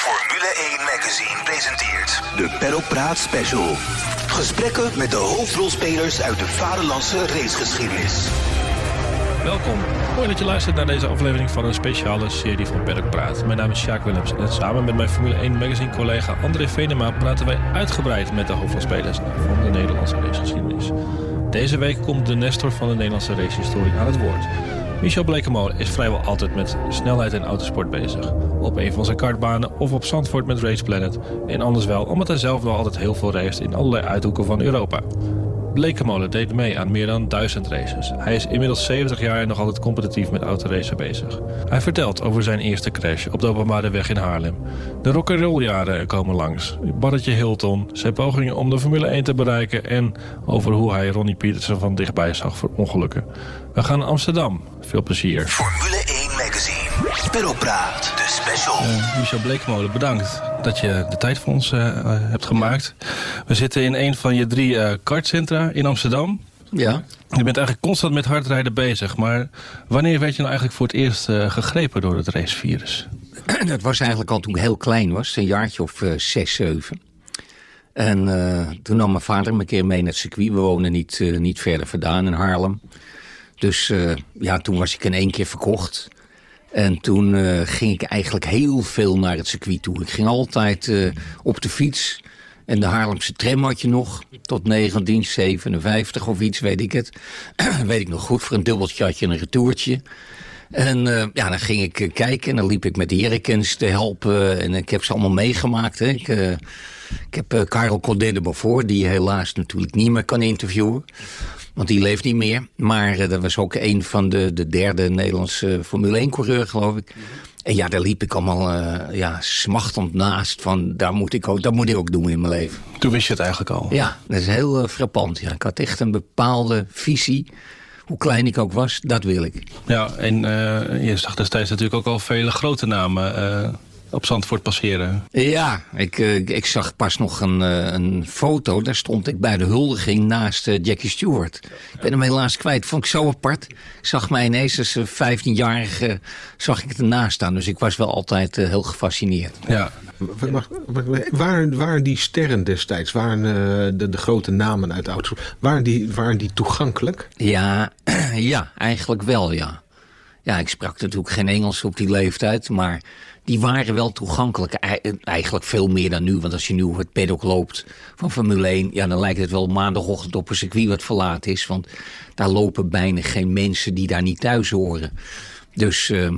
Formule 1 Magazine presenteert de Perro Praat Special. Gesprekken met de hoofdrolspelers uit de vaderlandse racegeschiedenis. Welkom. Mooi dat je luistert naar deze aflevering van een speciale serie van Berk Praat. Mijn naam is Sjaak Willems en samen met mijn Formule 1 Magazine collega André Venema praten wij uitgebreid met de hoofdrolspelers van de Nederlandse racegeschiedenis. Deze week komt de Nestor van de Nederlandse racehistorie aan het woord. Michel Blekemolen is vrijwel altijd met snelheid en autosport bezig. Op een van zijn kartbanen of op Zandvoort met Race Planet. En anders wel, omdat hij zelf wel altijd heel veel race in allerlei uithoeken van Europa. Blekemolen deed mee aan meer dan duizend races. Hij is inmiddels 70 jaar en nog altijd competitief met autoracen bezig. Hij vertelt over zijn eerste crash op de openbare weg in Haarlem. De rock'n'roll jaren komen langs. Barretje Hilton, zijn pogingen om de Formule 1 te bereiken... en over hoe hij Ronnie Peterson van dichtbij zag voor ongelukken. We gaan naar Amsterdam. Veel plezier. Formule 1 Magazine. Perropraat, special. Uh, Michel Bleekmolen, bedankt dat je de tijd voor ons uh, hebt gemaakt. We zitten in een van je drie uh, kartcentra in Amsterdam. Ja. Je bent eigenlijk constant met hardrijden bezig. Maar wanneer werd je nou eigenlijk voor het eerst gegrepen door het racevirus? Dat was eigenlijk al toen ik heel klein was. Een jaartje of zes, zeven. En toen nam mijn vader me een keer mee naar het circuit. We wonen niet, niet verder vandaan in Haarlem. Dus ja, toen was ik in één keer verkocht. En toen uh, ging ik eigenlijk heel veel naar het circuit toe. Ik ging altijd uh, op de fiets. En de Haarlemse tram had je nog. Tot 1957 of iets, weet ik het. weet ik nog goed. Voor een dubbeltje had je een retourtje. En uh, ja, dan ging ik kijken. En dan liep ik met de te helpen. En ik heb ze allemaal meegemaakt. Hè. Ik, ik heb Karel Codette voor. Die je helaas natuurlijk niet meer kan interviewen. Want die leeft niet meer. Maar uh, dat was ook een van de, de derde Nederlandse Formule 1-coureur, geloof ik. En ja, daar liep ik allemaal uh, ja, smachtend naast. Van, daar moet ik ook, dat moet ik ook doen in mijn leven. Toen wist je het eigenlijk al? Ja, dat is heel frappant. Ja. Ik had echt een bepaalde visie. Hoe klein ik ook was, dat wil ik. Ja, en je zag destijds natuurlijk ook al vele grote namen op Zandvoort passeren. Ja, ik, ik zag pas nog een, een foto. Daar stond ik bij de huldiging naast Jackie Stewart. Ik ben hem helaas kwijt. Vond ik zo apart. Ik zag mij ineens als 15-jarige zag ik ernaast staan. Dus ik was wel altijd heel gefascineerd. Ja. Waren, waren die sterren destijds, waren de, de grote namen uit de auto, waren die, waren die toegankelijk? Ja, ja, eigenlijk wel, ja. Ja, ik sprak natuurlijk geen Engels op die leeftijd, maar die waren wel toegankelijk. Eigenlijk veel meer dan nu, want als je nu het paddock loopt van Formule 1... ja, dan lijkt het wel maandagochtend op een circuit wat verlaten is. Want daar lopen bijna geen mensen die daar niet thuis horen. Dus uh,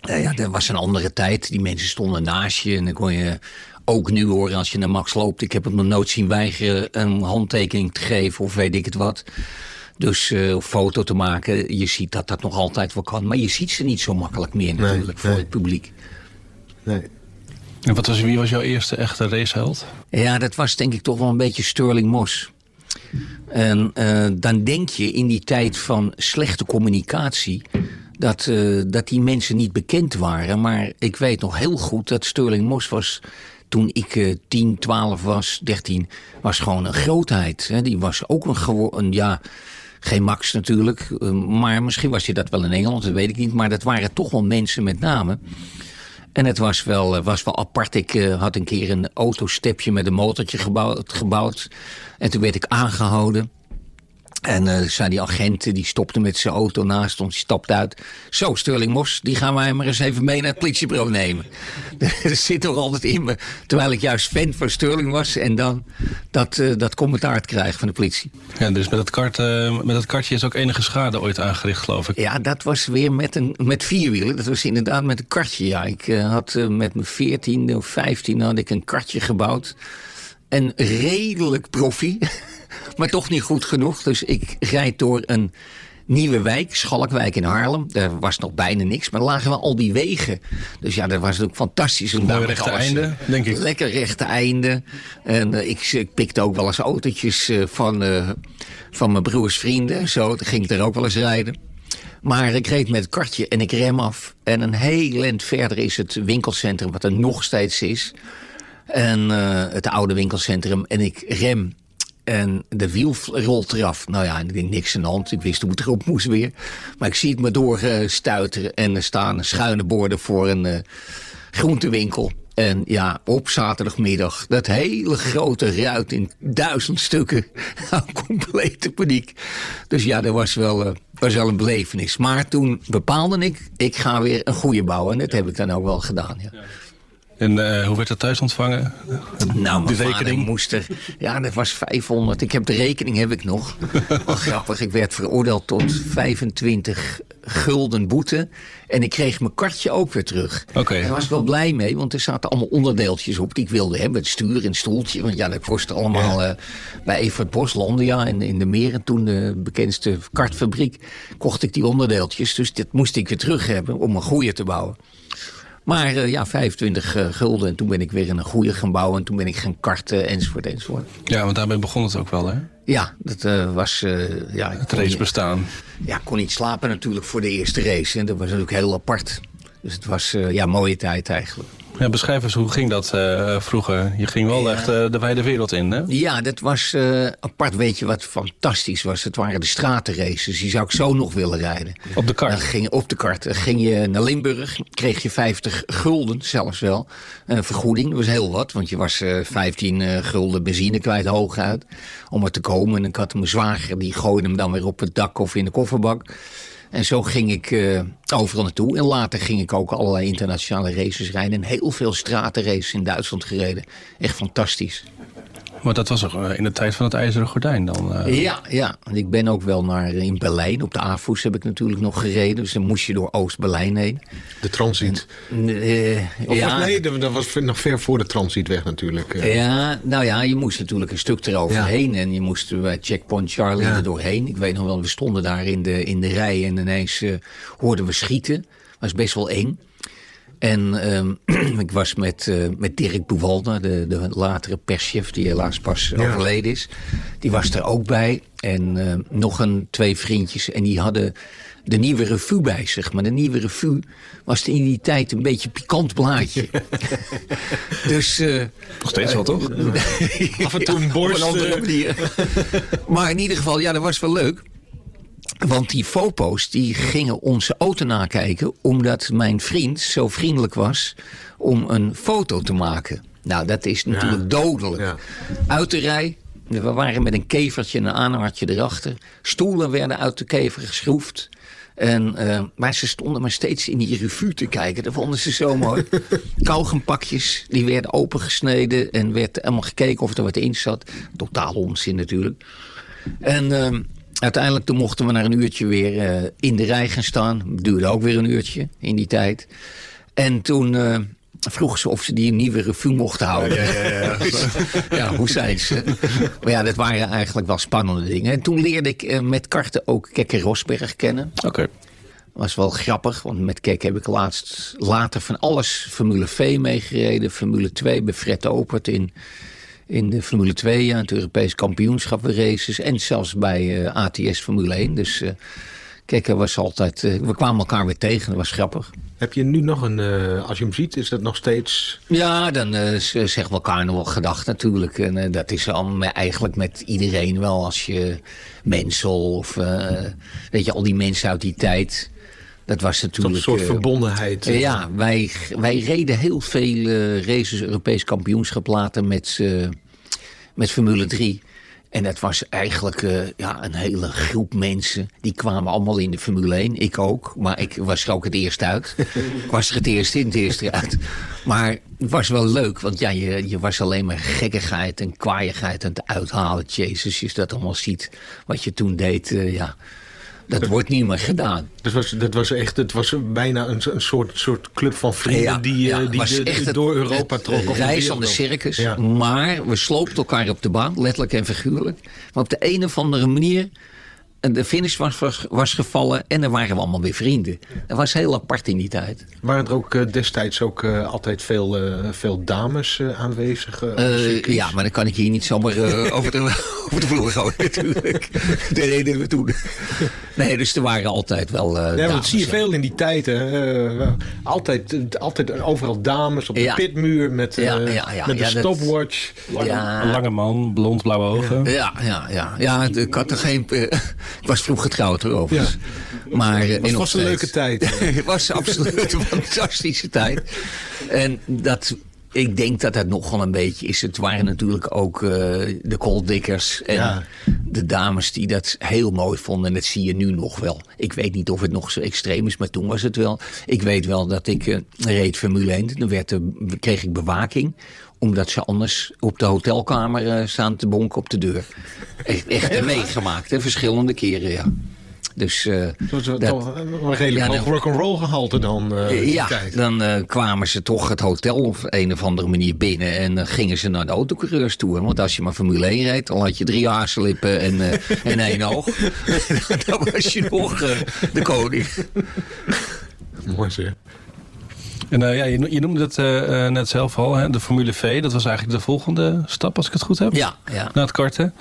ja, dat was een andere tijd. Die mensen stonden naast je en dan kon je ook nu horen als je naar Max loopt... ik heb hem nog nooit zien weigeren een handtekening te geven of weet ik het wat... Dus uh, foto te maken, je ziet dat dat nog altijd wel kan. Maar je ziet ze niet zo makkelijk meer natuurlijk nee, voor nee. het publiek. Nee. En wat was, wie was jouw eerste echte raceheld? Ja, dat was denk ik toch wel een beetje Sterling Moss. En uh, dan denk je in die tijd van slechte communicatie... Dat, uh, dat die mensen niet bekend waren. Maar ik weet nog heel goed dat Sterling Moss was toen ik uh, 10, 12 was, 13, was gewoon een grootheid. Hè. Die was ook een, een ja, geen Max natuurlijk, uh, maar misschien was hij dat wel in Engeland, dat weet ik niet. Maar dat waren toch wel mensen met name. En het was wel, uh, was wel apart. Ik uh, had een keer een autostepje met een motortje gebouwd. En toen werd ik aangehouden. En uh, zei die agent, die stopte met zijn auto naast ons, die stapte uit. Zo, Sterling Mos, die gaan wij maar eens even mee naar het politiebureau nemen. dat zit toch altijd in me. Terwijl ik juist fan van Sterling was en dan dat, uh, dat commentaar te krijgen van de politie. Ja, dus met dat, kart, uh, met dat kartje is ook enige schade ooit aangericht, geloof ik. Ja, dat was weer met, een, met vierwielen. Dat was inderdaad met een kartje, ja. Ik had met mijn 14 of 15 had ik een kartje gebouwd. En redelijk profi maar toch niet goed genoeg. Dus ik rijd door een nieuwe wijk, Schalkwijk in Haarlem. Daar was nog bijna niks, maar lagen wel al die wegen. Dus ja, dat was ook fantastisch. Een mooi rechte einde, denk ik. Lekker rechte einde. En uh, ik, ik pikte ook wel eens autootjes uh, van, uh, van mijn broers vrienden. Zo, dan ging ik er ook wel eens rijden. Maar ik reed met het kartje en ik rem af. En een heel eind verder is het winkelcentrum, wat er nog steeds is. En het oude winkelcentrum. En ik rem en de wiel rolt eraf. Nou ja, ik denk niks aan de hand. Ik wist hoe het erop moest weer. Maar ik zie het me doorstuiteren. En er staan schuine borden voor een uh, groentewinkel. En ja, op zaterdagmiddag, dat hele grote ruit in duizend stukken. Complete paniek. Dus ja, dat was wel, uh, was wel een belevenis. Maar toen bepaalde ik, ik ga weer een goede bouwen. En dat heb ik dan ook wel gedaan, ja. En uh, hoe werd dat thuis ontvangen? Nou, de rekening moest er. Ja, dat was 500. Ik heb de rekening heb ik nog. Wel grappig. Ik werd veroordeeld tot 25 gulden boete. En ik kreeg mijn kartje ook weer terug. Oké. Okay. Daar was ik wel blij mee, want er zaten allemaal onderdeeltjes op die ik wilde hebben. Het stuur en stoeltje. Want ja, dat kostte allemaal ja. uh, bij Evert Boslandia in, in de Meren. Toen de bekendste kartfabriek. Kocht ik die onderdeeltjes. Dus dit moest ik weer terug hebben om een goede te bouwen. Maar uh, ja, 25 uh, gulden. En toen ben ik weer in een goede gaan bouwen. En toen ben ik gaan karten enzovoort enzovoort. Ja, want daarmee begon het ook wel, hè? Ja, dat uh, was... ja, het race bestaan. Ja, kon niet slapen natuurlijk voor de eerste race. En dat was natuurlijk heel apart. Dus het was ja, een mooie tijd eigenlijk. Ja, beschrijf eens, hoe ging dat uh, vroeger? Je ging wel ja. echt uh, de wijde wereld in, hè? Ja, dat was uh, apart. Weet je wat fantastisch was? Het waren de stratenraces. Die zou ik zo nog willen rijden. Op de kart? Dan ging, op de kart. Dan ging je naar Limburg, kreeg je 50 gulden zelfs wel. vergoeding, dat was heel wat. Want je was 15 gulden benzine kwijt hooguit. Om er te komen. En ik had mijn zwager, die gooide hem dan weer op het dak of in de kofferbak. En zo ging ik uh, overal naartoe. En later ging ik ook allerlei internationale races rijden. En heel veel stratenraces in Duitsland gereden. Echt fantastisch. Maar dat was ook in de tijd van het IJzeren Gordijn dan? Uh... Ja, ja. Ik ben ook wel naar in Berlijn. Op de AFOES heb ik natuurlijk nog gereden. Dus dan moest je door Oost-Berlijn heen. De transit? En, uh, of ja. Nee, dat was nog ver voor de transitweg natuurlijk. Uh. Ja, nou ja, je moest natuurlijk een stuk eroverheen. Ja. En je moest bij Checkpoint Charlie ja. er doorheen. Ik weet nog wel, we stonden daar in de, in de rij. En ineens hoorden we schieten. Dat was best wel eng. En um, ik was met, uh, met Dirk Boewalda, de, de latere perschef, die helaas pas ja. overleden is. Die was er ook bij. En uh, nog een twee vriendjes. En die hadden de nieuwe revue bij zich. Maar de nieuwe revue was in die tijd een beetje pikant blaadje. dus... Uh, Nog steeds wel, toch? Af en toe een borst. Op een andere manier. maar in ieder geval, ja, dat was wel leuk. Want die fopo's die gingen onze auto nakijken... omdat mijn vriend zo vriendelijk was om een foto te maken. Nou, dat is natuurlijk ja. dodelijk. Ja. Uit de rij, we waren met een kevertje en een aanhartje erachter. Stoelen werden uit de kever geschroefd. En, uh, maar ze stonden maar steeds in die revue te kijken. Dat vonden ze zo mooi. Kauwgompakjes, die werden opengesneden... en werd helemaal gekeken of er wat in zat. Totaal onzin natuurlijk. En... Uh, Uiteindelijk toen mochten we na een uurtje weer uh, in de rij gaan staan. Duurde ook weer een uurtje in die tijd. En toen uh, vroegen ze of ze die een nieuwe revue mochten houden. Ja, ja, ja, ja. hoe zijn ze? Maar ja, dat waren eigenlijk wel spannende dingen. En toen leerde ik uh, met karten ook Kekke Rosberg kennen. Oké. Okay. was wel grappig, want met Kek heb ik laatst, later van alles Formule V meegereden. Formule 2 bij Fred Opert in in de Formule 2, ja, het Europees kampioenschap races en zelfs bij uh, ATS Formule 1. Dus uh, kijk, er was altijd, uh, we kwamen elkaar weer tegen, dat was grappig. Heb je nu nog een, als je hem ziet, is dat nog steeds... Ja, dan zeggen we elkaar nog wel gedacht natuurlijk. En dat is al eigenlijk met iedereen wel. Als je Mensel of weet je, al die mensen uit die tijd... Dat was natuurlijk... Een soort verbondenheid. Ja, wij, wij reden heel veel races, Europees kampioenschap later met, met Formule 3. En dat was eigenlijk ja, een hele groep mensen. Die kwamen allemaal in de Formule 1. Ik ook. Maar ik was er ook het eerst uit. ik was er het eerst in, het eerst uit. Maar het was wel leuk. Want ja, je, je was alleen maar gekkigheid en kwaaiigheid aan het uithalen. Jezus, als je dat allemaal ziet. Wat je toen deed, ja... Dat wordt niet meer gedaan. Dat was, dat was echt, het was bijna een, een soort, soort club van vrienden ja, die, ja, die, de, die door Europa trokken. Reis van de circus. Ja. Maar we sloopten elkaar op de baan, letterlijk en figuurlijk. Maar op de een of andere manier de finish was, was, was, gevallen en dan waren we allemaal weer vrienden. Dat was heel apart in die tijd. Waren er ook uh, destijds ook uh, altijd veel, uh, veel dames aanwezig? ja, maar dan kan ik hier niet zomaar over, de, over de vloer gooien natuurlijk. Dat deden we toen. Nee, dus er waren altijd wel Ja, dames, dat zie je veel in die tijd. altijd, altijd overal dames op de ja. pitmuur met, ja, ja, met de stopwatch. Lange, lange man, blond, blauwe ogen. Ja, ja, ja. ja ik had er geen... Ik was vroeg getrouwd erover. Ja. Maar, uh, het was een leuke tijd. het was absoluut een fantastische tijd. En dat ik denk dat dat nogal een beetje is. Het waren natuurlijk ook uh, de kooldikkers en Ja. de dames die dat heel mooi vonden. En dat zie je nu nog wel. Ik weet niet of het nog zo extreem is, maar toen was het wel. Ik weet wel dat ik eh, reed Formule 1. Dan werd er, kreeg ik bewaking omdat ze anders op de hotelkamer eh, staan te bonken op de deur. Echt, echt meegemaakt, hè? verschillende keren, ja. Dus eh, Dat toch een redelijk Ja, rock'n'roll gehalte dan. eh, die ja, dan eh, kwamen ze toch het hotel op een of andere manier binnen. En gingen ze naar de autocoureurs toe. hè. Want als je maar Formule 1 reed, dan had je drie haarslippen en, eh, en één oog. dan was je nog eh, de koning. Mooi zeg. En eh, ja, je, je noemde het eh, eh, net zelf al, hè, de Formule V. Dat was eigenlijk de volgende stap, als ik het goed heb. Ja, ja. Na het karten.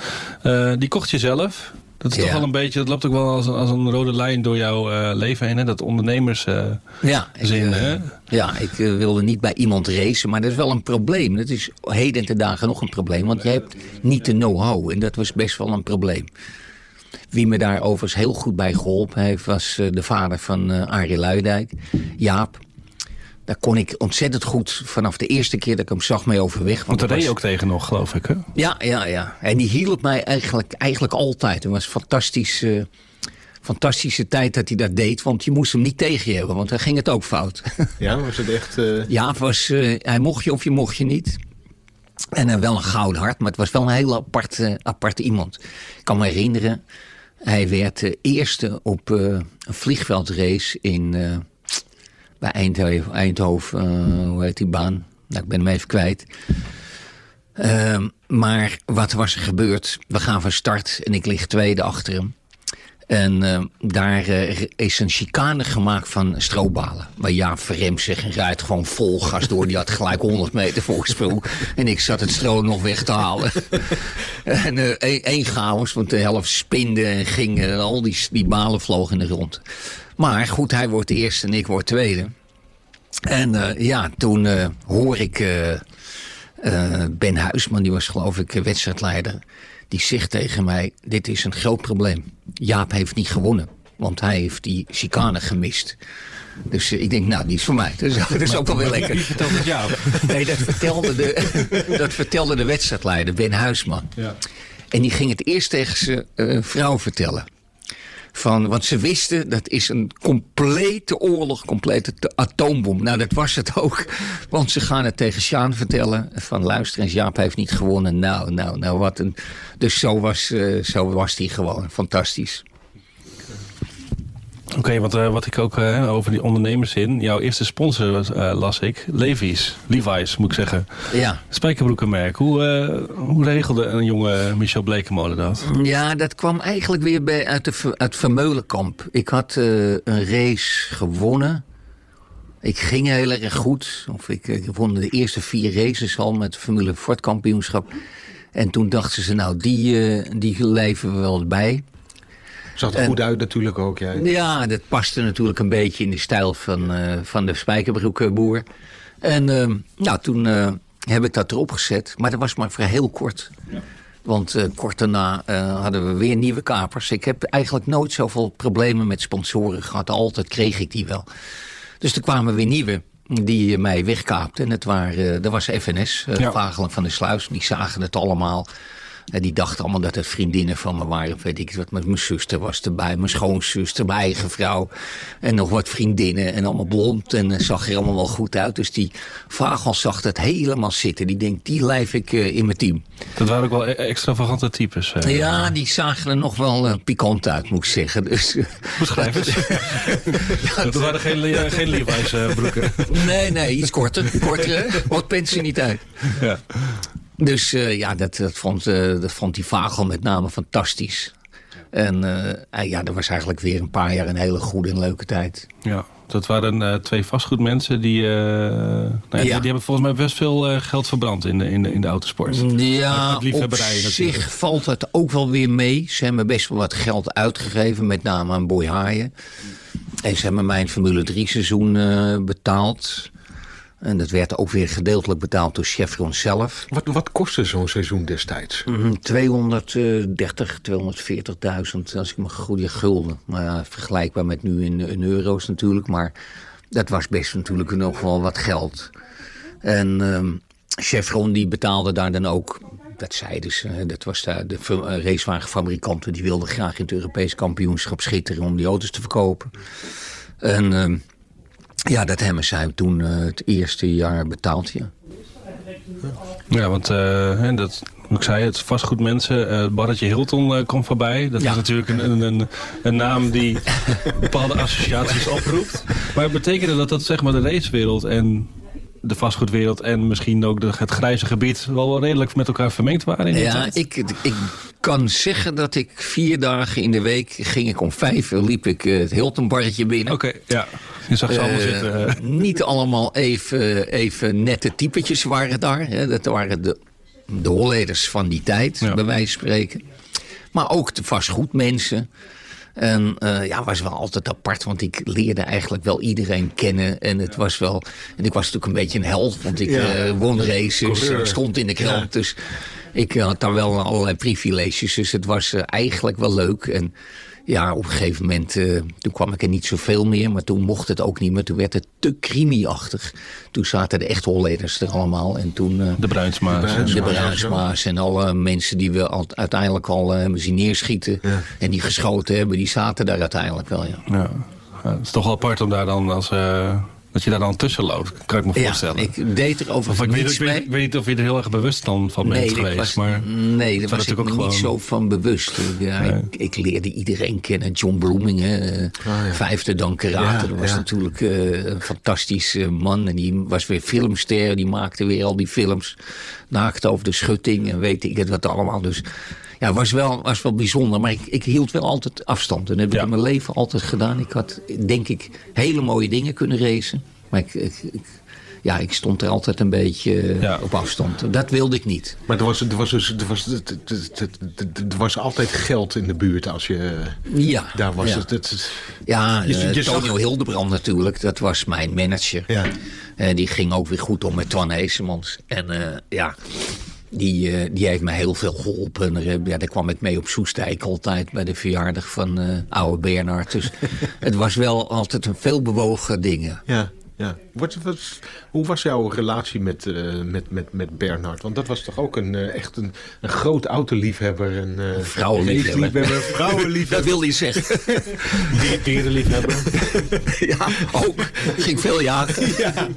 Die kocht je zelf. Dat is Ja. toch wel een beetje, dat loopt ook wel als een, als een rode lijn door jouw leven heen. Hè? Dat ondernemers. eh, Ja, ik, Zin, hè? ja, ik wilde niet bij iemand racen, maar dat is wel een probleem. Dat is heden ten dagen nog een probleem, want je hebt niet de know-how. En dat was best wel een probleem. Wie me daar overigens heel goed bij geholpen heeft, was de vader van Arie Luidijk, Jaap. Daar kon ik ontzettend goed vanaf de eerste keer dat ik hem zag mee overweg. want daar dat reed je was- ook tegen nog, geloof ik. Hè? ja, ja, ja. En die hielp mij eigenlijk, eigenlijk altijd. Het was fantastisch, eh, fantastische tijd dat hij dat deed. Want je moest hem niet tegen je hebben, want dan ging het ook fout. Ja, was het echt... eh, Ja, was, eh, hij mocht je of je mocht je niet. En wel een gouden hart, maar het was wel een heel apart, aparte iemand. Ik kan me herinneren, hij werd de eerste op eh, een vliegveldrace in, eh, bij Eindhoven. Eh, hoe heet die baan? Nou, ik ben hem even kwijt. Ehm, maar wat was er gebeurd? We gaan van start en ik lig tweede achter hem. En eh, daar eh, is een chicane gemaakt van stroobalen. Waar Jaap verremt zich en rijdt gewoon vol gas door. Die had gelijk 100 meter voorsprong. En ik zat het stro nog weg te halen. en eh, één één chaos, want de helft spinde en ging. En al die, die balen vlogen in de rond. Maar goed, hij wordt de eerste en ik word tweede. En eh, ja, toen eh, hoor ik eh, Ben Huisman, die was geloof ik wedstrijdleider. Die zegt tegen mij, dit is een groot probleem. Jaap heeft niet gewonnen, want hij heeft die chicane gemist. Dus ik denk, nou, die is voor mij. Dus, dat is ook wel weer lekker. Het jou? Nee, dat vertelde de, dat vertelde de wedstrijdleider, Ben Huisman. Ja. En die ging het eerst tegen zijn vrouw vertellen. Van, want ze wisten dat is een complete oorlog, complete te- atoombom. Nou, dat was het ook. Want ze gaan het tegen Sjaan vertellen. Van luister eens, Jaap heeft niet gewonnen. Nou, nou, nou, wat een. Dus zo was, eh, zo was die gewoon. Fantastisch. Oké, want eh, wat ik ook eh, over die ondernemers in. Jouw eerste sponsor was, eh, las ik. Levi's. Levi's, moet ik zeggen. Ja. Spijkerbroekenmerk. Hoe, hoe regelde een jonge Michel Blekemolen dat? Ja, dat kwam eigenlijk weer bij, uit, de, uit Vermeulenkamp. Ik had een race gewonnen. Ik ging heel erg goed. Of ik, ik won de eerste vier races al met het Formule Ford kampioenschap. En toen dachten ze, nou, die, die leven we wel bij. Zag er goed uit natuurlijk ook. Ja. Ja, dat paste natuurlijk een beetje in de stijl van, eh, van de spijkerbroekboer. En eh, nou, toen eh, heb ik dat erop gezet. Maar dat was maar voor heel kort. Want eh, kort daarna hadden we weer nieuwe kapers. Ik heb eigenlijk nooit zoveel problemen met sponsoren gehad. Altijd kreeg ik die wel. Dus er kwamen weer nieuwe die mij wegkaapten. En het waren, eh, dat was FNS, Ja. Vagelen van de Sluis. Die zagen het allemaal. En die dachten allemaal dat het vriendinnen van me waren. Weet ik wat. Mijn zuster was erbij. Mijn schoonzuster, mijn eigen vrouw. En nog wat vriendinnen. En allemaal blond. En eh, zag er allemaal wel goed uit. Dus die Vagel zag dat helemaal zitten. Die denkt, die lijf ik eh, in mijn team. Dat waren ook wel e- extravagante types. eh. Ja, die zagen er nog wel eh, pikant uit, moet ik zeggen. Dus, Beschrijf het. dat waren geen, geen Levi's broeken. nee, nee, iets korter. Korter? Wat niet uit. ja. Dus eh, ja, dat, dat, vond, eh, dat vond die Vagel met name fantastisch. En eh, ja, dat was eigenlijk weer een paar jaar een hele goede en leuke tijd. ja, dat waren twee vastgoedmensen die, nou ja, die, die hebben volgens mij best veel geld verbrand in de, in de, in de autosport. Ja, op zich valt het ook wel weer mee. Ze hebben best wel wat geld uitgegeven, met name aan Boy Haaien. En ze hebben mijn Formule 3 seizoen betaald. En dat werd ook weer gedeeltelijk betaald door Chevron zelf. Wat, wat kostte zo'n seizoen destijds? Mhm, 230, 240.000, als ik me goede gulden. Maar ja, vergelijkbaar met nu in, in euro's natuurlijk. Maar dat was best natuurlijk nog wel wat geld. En ehm, Chevron die betaalde daar dan ook dat zeiden ze. Dat was de, de racewagenfabrikanten die wilden graag in het Europees kampioenschap schitteren om die auto's te verkopen. En uh, ja, dat hebben zij toen uh, het eerste jaar betaald. Ja, ja want uh, dat, ik zei het, vastgoed mensen. Uh, Barretje Hilton uh, komt voorbij. Dat ja. is natuurlijk een, een, een, naam die bepaalde associaties oproept. Maar betekende dat dat zeg maar de racewereld en de vastgoedwereld en misschien ook de, het grijze gebied wel redelijk met elkaar vermengd waren? In ja, ik, ik kan zeggen dat ik vier dagen in de week ging ik om vijf uur liep ik het Hilton barretje binnen. Oké, ja. Je zag ze allemaal uh, zitten. Niet allemaal even, even nette typetjes waren daar. Hè. Dat waren de, de holleders van die tijd, bij wijze van spreken. Maar ook de vastgoedmensen. En uh, ja, was wel altijd apart, want ik leerde eigenlijk wel iedereen kennen. En het was wel. En ik was natuurlijk een beetje een held, want ik ja. uh, won races, stond in de krant. Ja. Dus ik had daar wel allerlei privileges. Dus het was uh, eigenlijk wel leuk. En ja, op een gegeven moment, uh, toen kwam ik er niet zoveel meer. Maar toen mocht het ook niet meer. Toen werd het te crimi-achtig. Toen zaten de echt holleders er allemaal. En toen, uh, de Bruinsma's. De Bruinsma's en alle mensen die we al, uiteindelijk al hebben zien neerschieten. Ja. En die geschoten hebben, die zaten daar uiteindelijk wel, ja. ja. Het is toch wel apart om daar dan als dat je daar dan tussen loopt, kan ik me voorstellen. Ja, ik deed er over ik weet, ik, weet, niet of je er heel erg bewust dan van bent geweest. Was, maar nee, daar was ik me gewoon... niet zo van bewust. Ja, nee. ik, ik, leerde iedereen kennen. John Bloeming, uh, oh, ja. vijfde dan karate. dat was natuurlijk uh, een fantastische man. En die was weer filmster. Die maakte weer al die films. Naakt over de schutting en weet ik het wat allemaal. Dus ja, was wel, was wel bijzonder. Maar ik, ik hield wel altijd afstand. En dat heb ik in mijn leven altijd gedaan. Ik had, denk ik, hele mooie dingen kunnen racen. Maar ik, ik, ja, ik stond er altijd een beetje ja. op afstand. Dat wilde ik niet. Maar er was, er, was dus, er, was, er, er was altijd geld in de buurt als je ja, daar was. Ja, het, het, ja je, je Tonio zag... Hildebrand natuurlijk. Dat was mijn manager. Ja. Uh, die ging ook weer goed om met Twan Heesemans. En uh, ja, die, uh, die heeft mij heel veel geholpen. Er, ja, daar kwam ik mee op Soestijk altijd bij de verjaardag van uh, oude Bernhard. Dus het was wel altijd een veel bewogen dingen. Ja, ja. Wat, wat, hoe was jouw relatie met, uh, met, met, met Bernhard? Want dat was toch ook een, echt een, een groot autoliefhebber. Een, uh, vrouwenliefhebber. vrouwenliefhebber. dat wil hij zeggen. Dierenliefhebber. ja, ook. Ging veel jagen. Ja.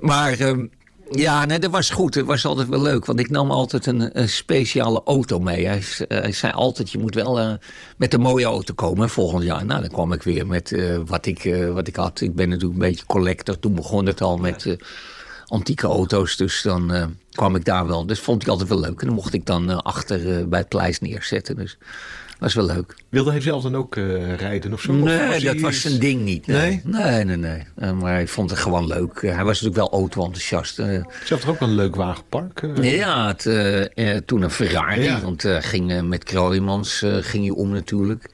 Maar... Um, ja, nee, dat was goed. Het was altijd wel leuk. Want ik nam altijd een, een speciale auto mee. Hij, hij, zei altijd, je moet wel uh, met een mooie auto komen volgend jaar. Nou, dan kwam ik weer met uh, wat, ik, wat ik had. Ik ben natuurlijk een beetje collector. Toen begon het al met antieke auto's. Dus dan kwam ik daar wel. Dus vond ik altijd wel leuk. En dan mocht ik dan achter bij het pleis neerzetten. Dus was wel leuk. Wilde hij zelf dan ook uh, rijden of zo? Nee, of dat was zijn ding niet. Nee, nee, nee. nee, nee. maar hij vond het gewoon leuk. hij was natuurlijk wel auto-enthousiast. Uh, Ze had toch ook een leuk wagenpark? Ja, het, toen een Ferrari. Ja. Want ging, met Kroijmans ging hij om natuurlijk.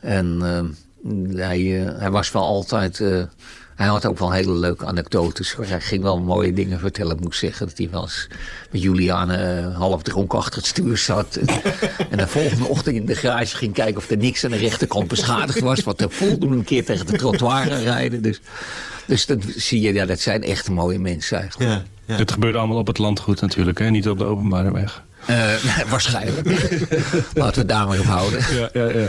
En hij, hij was wel altijd hij had ook wel hele leuke anekdotes. Hij ging wel mooie dingen vertellen. Ik moet zeggen dat hij wel eens met Juliane uh, half dronken achter het stuur zat. en de volgende ochtend in de garage ging kijken of er niks aan de rechterkant beschadigd was. Want hij voelde een keer tegen de trottoir rijden. Dus, dus dan zie je, ja, dat zijn echt mooie mensen eigenlijk. Ja, ja. Het gebeurde allemaal op het landgoed natuurlijk, hè? niet op de openbare weg. Uh, waarschijnlijk. Laten we het daar maar op houden. Ja, ja, ja.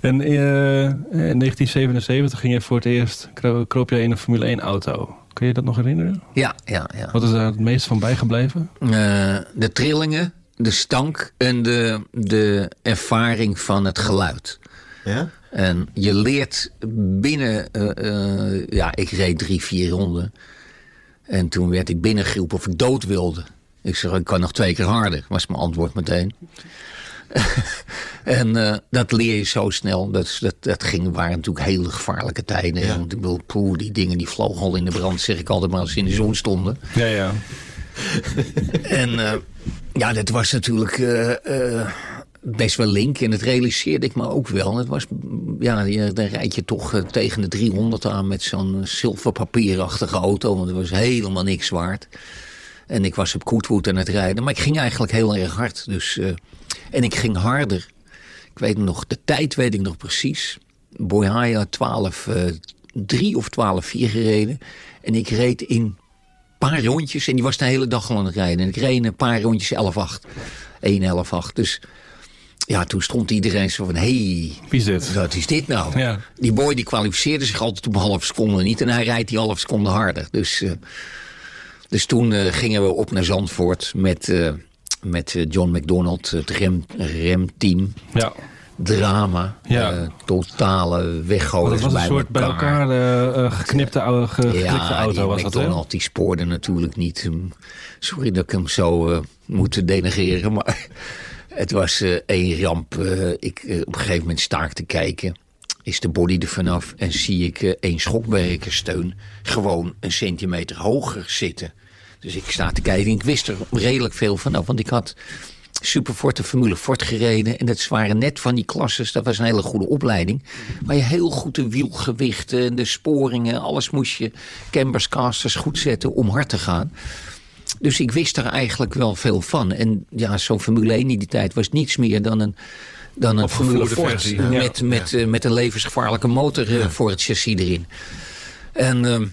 En uh, in 1977 ging je voor het eerst, kroop jij in een Formule 1 auto. Kun je dat nog herinneren? Ja, ja, ja. Wat is daar het meest van bijgebleven? Uh, de trillingen, de stank en de, de ervaring van het geluid. Ja? En je leert binnen, ja, ik reed drie, vier ronden. En toen werd ik binnengeroepen of ik dood wilde. Ik zeg, ik kan nog twee keer harder, was mijn antwoord meteen. en uh, dat leer je zo snel. Dat, dat, dat ging, waren natuurlijk hele gevaarlijke tijden. Ja. Want ik bedoel, poeh, die dingen die vlogen al in de brand, zeg ik altijd maar als ze in de zon stonden. Ja, ja. en uh, ja, dat was natuurlijk uh, best wel link. En dat realiseerde ik me ook wel. Het was, ja, dan rijd je toch tegen de 300 aan met zo'n zilverpapierachtige auto. Want het was helemaal niks waard. En ik was op Goodwood aan het rijden. Maar ik ging eigenlijk heel erg hard. Dus, uh, en ik ging harder. Ik weet nog, de tijd weet ik nog precies. Boyhaya 12, uh, 3 of 12, 4 gereden. En ik reed in paar rondjes en die was de hele dag al aan het rijden. En ik reed een paar rondjes 11-8. 1 11 8 Dus ja, toen stond iedereen zo van... Hé, hey, Wie is dit? wat is dit nou? Ja. Die boy die kwalificeerde zich altijd op een half seconde niet. En hij rijdt die half seconde harder. Dus, eh, dus toen eh, gingen we op naar Zandvoort met, eh, met eh, John McDonald, het rem, remteam. Ja. Drama, Ja. eh, totale weggooien. het was een soort bij elkaar geknipte oude, ge- geklikte Ja, auto die was dat, hè? McDonald die spoorde natuurlijk niet. Hm, Sorry dat ik hem zo moet denegeren, maar het was één ramp. Ik, op een gegeven moment sta ik te kijken, is de body er vanaf en zie ik eh, één schokwerkersteun gewoon een centimeter hoger zitten. Dus ik sta te kijken en ik wist er redelijk veel vanaf, want ik had Superfort de Formule Fort gereden. En dat waren net van die klasses. Dat was een hele goede opleiding. Waar je heel goed de wielgewichten, de sporingen, alles moest je cambers, casters goed zetten om hard te gaan. Dus ik wist er eigenlijk wel veel van. En ja, zo'n Formule 1 in die tijd was niets meer dan een, dan een Formule Fort. versie, ja. Met, met, eh, met een levensgevaarlijke motor eh, voor het chassis erin. En ehm,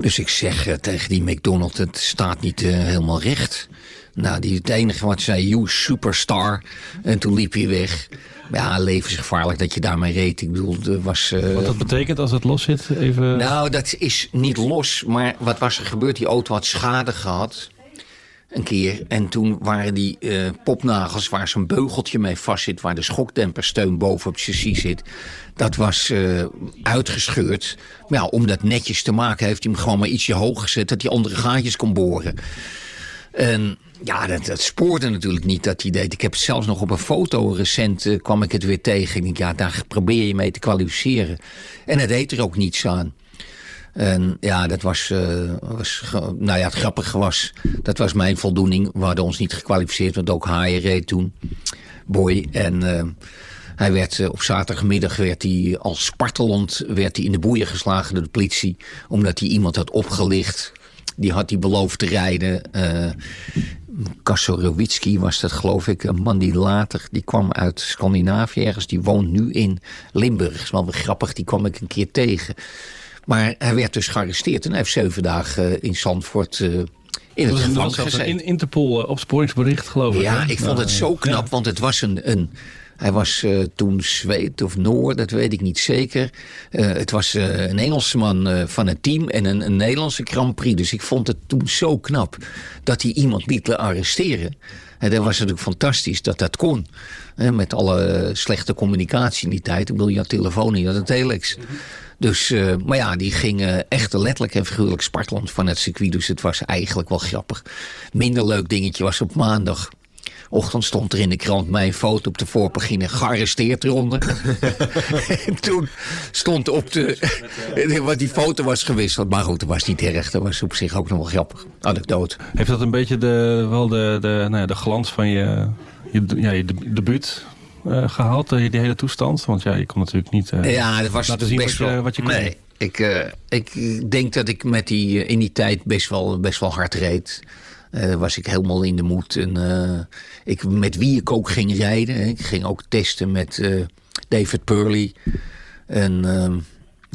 dus ik zeg eh, tegen die McDonald, het staat niet eh, helemaal recht. Nou, die, het enige wat zei, you superstar. En toen liep hij weg. Ja, levensgevaarlijk dat je daarmee reed. Ik bedoel, er was... eh, Wat dat betekent als het los zit, even... nou, dat is niet los. Maar wat was er gebeurd? Die auto had schade gehad. Een keer. En toen waren die eh, popnagels waar zo'n beugeltje mee vast zit... waar de schokdempersteun boven op het chassis zit... dat was eh, uitgescheurd. Maar ja, om dat netjes te maken heeft hij hem gewoon maar ietsje hoog gezet... dat hij andere gaatjes kon boren. En ja, dat, spoorde natuurlijk niet dat hij deed. Ik heb zelfs nog op een foto recent eh, kwam ik het weer tegen. Ik denk, ja, daar probeer je mee te kwalificeren. En het deed er ook niets aan. En ja, dat was, eh, was nou ja, het grappige was, dat was mijn voldoening. We hadden ons niet gekwalificeerd, want ook Haaien reed toen. Boy. En eh, hij werd eh, op zaterdagmiddag werd hij als spartelend werd hij in de boeien geslagen door de politie. Omdat hij iemand had opgelicht. Die had hij beloofd te rijden. Kasorowitski was dat, geloof ik. Een man die later, die kwam uit Scandinavië ergens. Die woont nu in Limburg. Is wel weer grappig, die kwam ik een keer tegen. Maar hij werd dus gearresteerd. En hij heeft zeven dagen eh, in Zandvoort eh, in het was gevangen zelfs gezeten. een Interpol eh, opsporingsbericht, geloof ik. Ja, hè? ik vond het zo knap, want het was een... een hij was toen Zweed of Noor, dat weet ik niet zeker. Het was eh, een Engelsman van het team en een, een Nederlandse Grand Prix. Dus ik vond het toen zo knap dat hij iemand liet arresteren. En dat was natuurlijk fantastisch dat dat kon. Met alle slechte communicatie in die tijd. Ik bedoel, je had telefoon, je had een telex. Dus, eh, maar ja, die ging eh, echt letterlijk en figuurlijk spartelend van het circuit. Dus het was eigenlijk wel grappig. Minder leuk dingetje was op maandag. Ochtend stond er in de krant mijn foto op de voorpagina gearresteerd eronder. en toen stond op de. wat die foto was gewisseld. Maar goed, dat was niet erg. Dat was op zich ook nog wel grappig. Anekdote. Heeft dat een beetje de, wel de, de, nou ja, de glans van je, je, ja, je de- debuut eh, gehaald, eh, die hele toestand? Want ja, je kon natuurlijk niet eh, Ja, dat was laten zien best wat je, wel. wat je kon. nee, ik, ik denk dat ik met die, in die tijd best wel, best wel hard reed. Eh was ik helemaal in de moed. En, ik, met wie ik ook ging rijden. hè. Ik ging ook testen met David Purley. En ehm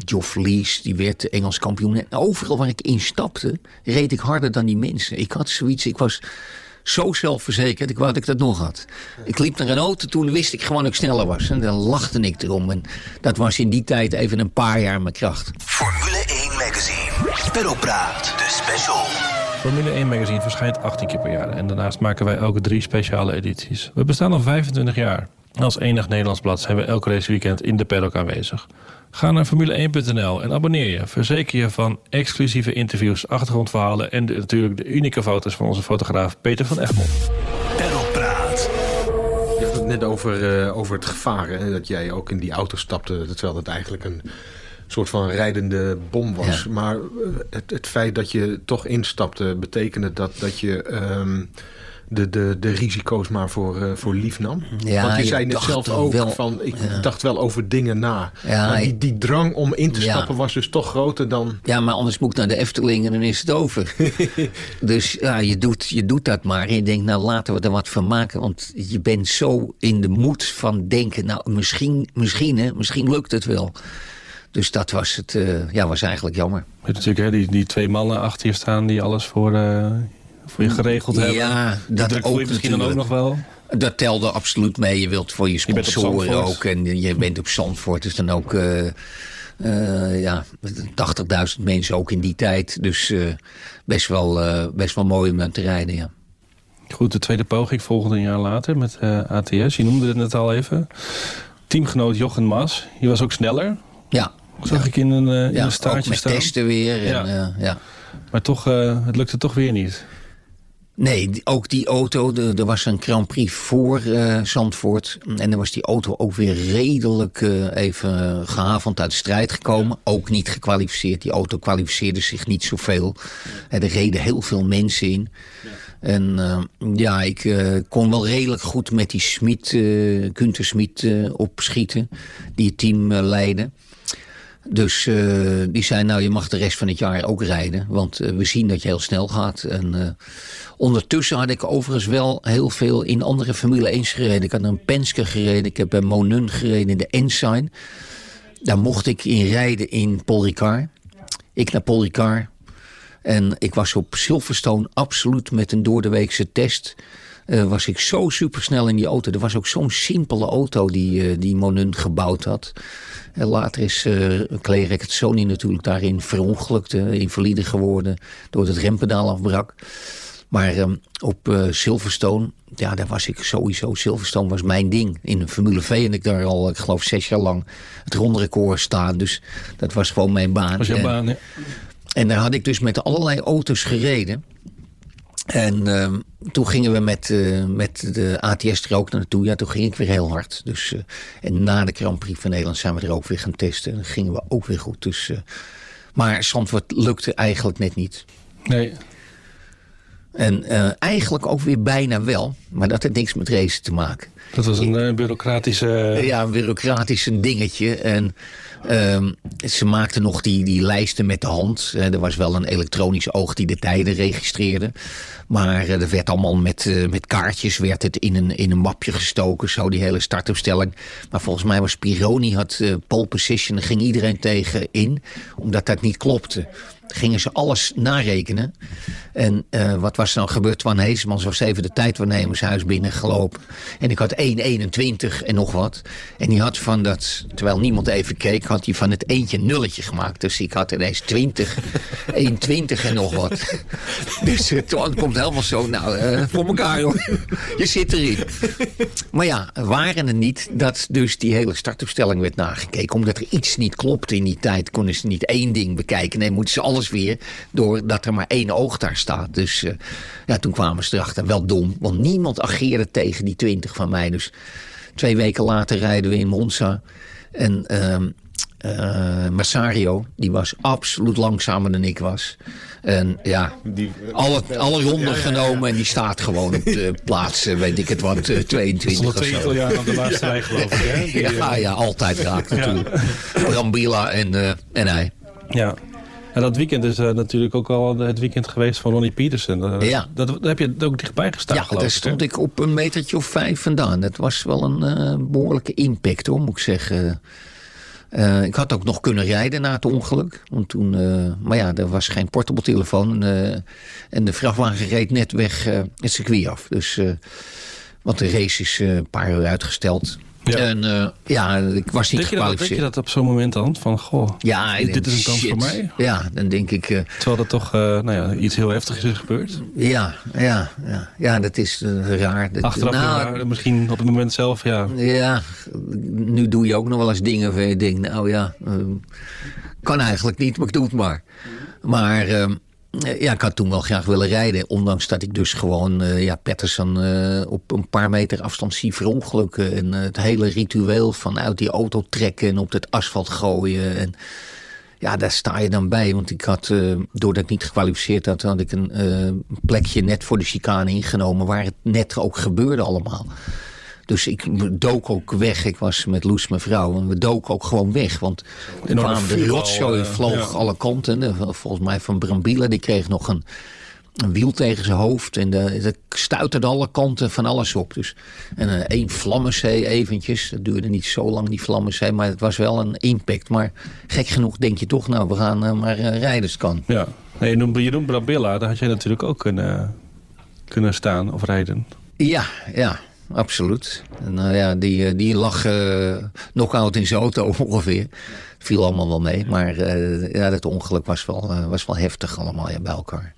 Geoff Lees, die werd Engels kampioen. En overal waar ik instapte, reed ik harder dan die mensen. Ik had zoiets, ik was zo zelfverzekerd. Ik wou dat ik dat nog had. Ik liep naar een auto, toen wist ik gewoon dat ik sneller was. En dan lachte ik erom. En dat was in die tijd even een paar jaar mijn kracht. Formule 1 Magazine. Pedalpraat, de special. Formule 1 Magazine verschijnt 18 keer per jaar. En daarnaast maken wij elke drie speciale edities. We bestaan al 25 jaar. Als enig Nederlands blad zijn we elk raceweekend in de paddock aanwezig. Ga naar formule1.nl en abonneer je. Verzeker je van exclusieve interviews, achtergrondverhalen... en de- natuurlijk de unieke foto's van onze fotograaf Peter van Egmond. Pedalpraat. Je had het net over, eh, over het gevaar. Hè? Dat jij ook in die auto stapte. Terwijl het eigenlijk een soort van rijdende bom was. Ja. Maar eh, het, het feit dat je toch instapte... betekende dat, dat je ehm, de, de, de risico's maar voor, eh, voor lief nam? Ja, Want je, je zei net zelf ook wel- van... ik ja. dacht wel over dingen na. Ja, maar die, die drang om in te Ja. stappen was dus toch groter dan... Ja, maar anders moet ik naar de Efteling en dan is het over. dus ja, je doet, je doet dat maar. En je denkt, nou laten we er wat van maken. Want je bent zo in de moed van denken... nou, misschien, misschien, hè, misschien lukt het wel. Dus dat was, het, uh, ja, was eigenlijk jammer. Je hebt natuurlijk hè, die, die twee mannen achter je staan die alles voor, uh, voor je geregeld hebben. Ja, dat ook misschien dan ook nog wel. Dat telde absoluut mee. Je wilt voor je sponsoren ook. En je bent op Zandvoort. Dus dan ook uh, uh, ja, 80.000 mensen ook in die tijd. Dus uh, best, wel, best wel mooi om aan te rijden, ja. Goed, de tweede poging volgende een jaar later met ATS. Je noemde het net al even. Teamgenoot Jochen Mas. Je was ook sneller. Ja. Zag ik in een, ja, in een staartje staan. testen weer. En, ja. ja. Maar toch, het lukte toch weer niet. Nee, ook die auto, er was een Grand Prix voor uh, Zandvoort. En dan was die auto ook weer redelijk uh, even gehavend uit de strijd gekomen. Ook niet gekwalificeerd. Die auto kwalificeerde zich niet zoveel. Ja. Er reden heel veel mensen in. Ja. En uh, ja, ik kon wel redelijk goed met die Smit, Gunther Smit opschieten. Die het team leidde. Dus uh, die zei, nou je mag de rest van het jaar ook rijden. Want uh, we zien dat je heel snel gaat. En uh, ondertussen had ik overigens wel heel veel in andere Formule 1's gereden. Ik had een Penske gereden. Ik heb bij Monun gereden in de Ensign. Daar mocht ik in rijden in Paul Ricard. Ik naar Paul Ricard. En ik was op Silverstone absoluut met een doordeweekse test... Uh, was ik zo supersnel in die auto. Er was ook zo'n simpele auto die, uh, die Monun gebouwd had. En later is uh, Clay Sony natuurlijk daarin verongelukt, invalide geworden... doordat het rempedaal afbrak. Maar um, op uh, Silverstone, ja, daar was ik sowieso. Silverstone was mijn ding. In de Formule V en ik daar al, ik geloof, zes jaar lang het rondrecord staan. Dus dat was gewoon mijn baan. Was jouw baan. En daar had ik dus met allerlei auto's gereden. En uh, toen gingen we met, uh, met de ATS er ook naartoe. Ja, toen ging ik weer heel hard. Dus, uh, en na de Grand Prix van Nederland zijn we er ook weer gaan testen. En gingen we ook weer goed. Dus, maar Zandvoort lukte eigenlijk net niet. Nee. En eigenlijk ook weer bijna wel. Maar dat heeft niks met racen te maken. Dat was een ik, bureaucratische... Ja, een bureaucratisch dingetje. En... Um, ze maakten nog die, die lijsten met de hand. Uh, er was wel een elektronisch oog die de tijden registreerde. Maar er werd allemaal met, met kaartjes werd het in een, in een mapje gestoken. Zo die hele startopstelling. Maar volgens mij was Pironi had pole position. Daar ging iedereen tegen in. Omdat dat niet klopte gingen ze alles narekenen. En uh, wat was er dan gebeurd? Twan Heesemans was even de tijdwaarnemershuis binnengelopen. En ik had 1,21 en nog wat. En die had van dat, terwijl niemand even keek, had hij van het eentje nulletje gemaakt. Dus ik had ineens 20, 1,20 en nog wat. Dus uh, Twan komt helemaal zo, nou, uh, voor elkaar hoor. Je zit erin. Maar ja, waren er niet dat dus die hele startopstelling werd nagekeken. Omdat er iets niet klopte in die tijd, konden ze niet één ding bekijken. Nee, moeten ze alles weer doordat er maar één oog daar staat. Dus uh, ja, toen kwamen ze erachter. Wel dom, want niemand ageerde tegen die 20 van mij. Dus twee weken later rijden we in Monza. En uh, uh, Massario, die was absoluut langzamer dan ik was. En ja, die, alle, alle ronden ja, ja, genomen en die staat gewoon op de plaats, weet ik het wat, uh, 22 of twee Italianen op de laatste rij geloof ik. Hè? Die, ja, ja, altijd raakt natuurlijk. Brambilla en, uh, en hij. Ja. En dat weekend is uh, natuurlijk ook al het weekend geweest van Ronnie Petersen. Uh, ja. Dat, daar heb je ook dichtbij gestaan, Ja, daar stond ik op een metertje of vijf vandaan. Dat was wel een uh, behoorlijke impact, hoor, moet ik zeggen. ik had ook nog kunnen rijden na het ongeluk. Want toen, maar ja, er was geen portable telefoon. en de vrachtwagen reed net weg het circuit af. Dus, want de race is een paar uur uitgesteld. Ja. En uh, ja, ik was niet denk gekwalificeerd. Je dat, denk je dat op zo'n moment dan? Van, goh, ja, dit, is een kans shit. voor mij? Ja, dan denk ik... Uh, Terwijl er toch uh, nou ja, iets heel heftigs is gebeurd? Ja, ja, ja, ja dat is raar. Dat, Achteraf nou, raar, misschien op het moment zelf, ja. Ja, nu doe je ook nog wel eens dingen waar je denkt... nou ja, kan eigenlijk niet, maar ik doe het maar. Maar... Ja, ik had toen wel graag willen rijden. Ondanks dat ik dus gewoon uh, ja, Patterson uh, op een paar meter afstand zie verongelukken. En het hele ritueel vanuit die auto trekken en op het asfalt gooien. En ja, daar sta je dan bij. Want ik had, doordat ik niet gekwalificeerd had, had ik een plekje net voor de chicane ingenomen. Waar het net ook gebeurde allemaal. Dus ik dook ook weg. Ik was met Loes, mijn vrouw. En we doken ook gewoon weg. Want er kwamen de rotzooi, vloog ja. alle kanten. Volgens mij van Brambila. Die kreeg nog een, een wiel tegen zijn hoofd. En dat stuiterde alle kanten van alles op. Dus, en een één vlammenzee eventjes. Dat duurde niet zo lang, die vlammenzee. Maar het was wel een impact. Maar gek genoeg denk je toch, nou, we gaan uh, maar uh, rijders kan. Ja, nee, je noemt, je noemt Brabilla. Daar had jij natuurlijk ook kunnen, kunnen staan of rijden. Ja, ja. Absoluut. Nou ja, die, die lag uh, knock-out in zijn auto ongeveer. Viel allemaal wel mee. Maar ja, dat ongeluk was wel, was wel heftig allemaal ja, bij elkaar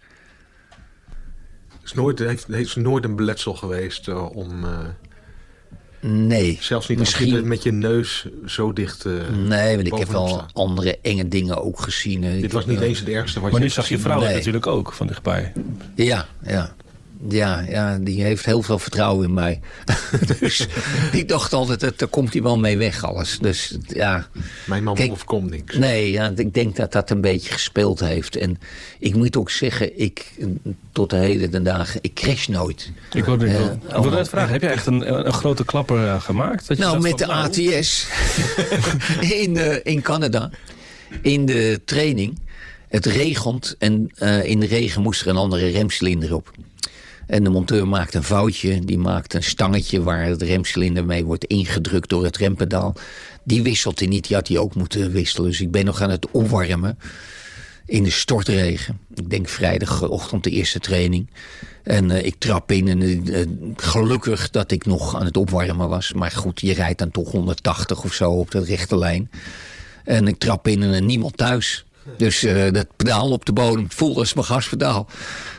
is nooit, heeft, heeft nooit een beletsel geweest uh, om... Uh, nee. Zelfs niet misschien... als je met je neus zo dicht uh, Nee, want ik heb wel andere enge dingen ook gezien. Dit was niet eens het ergste wat maar je nu zag je vrouw nee. natuurlijk ook van dichtbij. Ja, ja. Ja, ja, die heeft heel veel vertrouwen in mij. dus ik dacht altijd, dat, daar komt hij wel mee weg alles. Dus ja. Mijn man Kijk, overkomt niks. Nee, ja, ik denk dat dat een beetje gespeeld heeft. En ik moet ook zeggen, ik tot de heden de dagen, ik crash nooit. Ik wilde uh, ik wil net vragen, heb je echt een, een grote klapper uh, gemaakt? Dat je nou, met de nou... ATS in, uh, in Canada, in de training. Het regent en in de regen moest er een andere remcilinder op. En de monteur maakt een foutje. Die maakt een stangetje waar het remcilinder mee wordt ingedrukt door het rempedaal. Die wisselt hij niet. Die had hij ook moeten wisselen. Dus ik ben nog aan het opwarmen in de stortregen. Ik denk vrijdagochtend de eerste training. En uh, ik trap in en uh, gelukkig dat ik nog aan het opwarmen was. Maar goed, je rijdt dan toch 180 of zo op de rechte lijn. En ik trap in en niemand thuis. Dus uh, dat pedaal op de bodem voelde als mijn gaspedaal.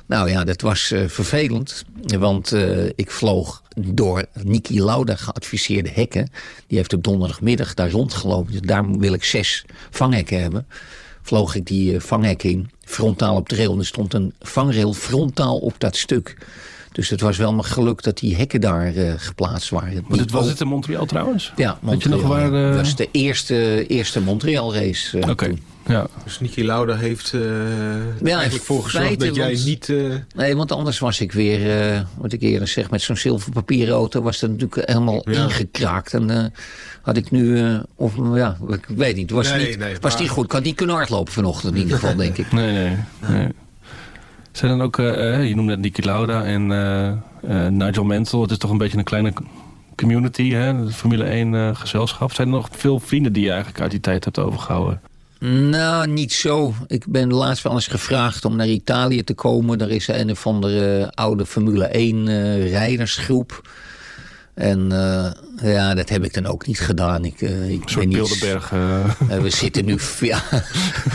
Nou ja, dat was uh, vervelend. Want uh, ik vloog door Niki Lauda geadviseerde hekken. Die heeft op donderdagmiddag daar rondgelopen. Dus daar wil ik zes vanghekken hebben. Vloog ik die vanghekken in. Frontaal op de rail. En er stond een vangrail frontaal op dat stuk. Dus het was wel mijn geluk dat die hekken daar uh, geplaatst waren. Maar dit was het in Montreal trouwens? Ja, Montreal. Nog waar, uh... Dat was de eerste, eerste Montreal race uh, Oké. Ja. Dus Niki Lauda heeft uh, ja, eigenlijk voor gezorgd dat jij want, niet... Uh... Nee, want anders was ik weer, uh, wat ik eerder zeg, met zo'n zilverpapieren auto... was dat natuurlijk helemaal ja. ingekraakt. En had ik nu, of ja, ik weet niet, was, nee, niet, nee, was maar... niet goed. Ik had niet kunnen hardlopen vanochtend in ieder geval, denk ik. Nee, nee. nee. Zijn dan ook, je noemde net Niki Lauda en Nigel Mansell. Het is toch een beetje een kleine community, hè? De Formule 1 gezelschap. Zijn er nog veel vrienden die je eigenlijk uit die tijd hebt overgehouden? Nou, niet zo. Ik ben laatst wel eens gevraagd om naar Italië te komen. Daar is een of andere oude Formule 1 uh, rijdersgroep. En uh, ja, dat heb ik dan ook niet gedaan. Ik, uh, ik een soort Bilderberg. Uh... we zitten nu... Ja.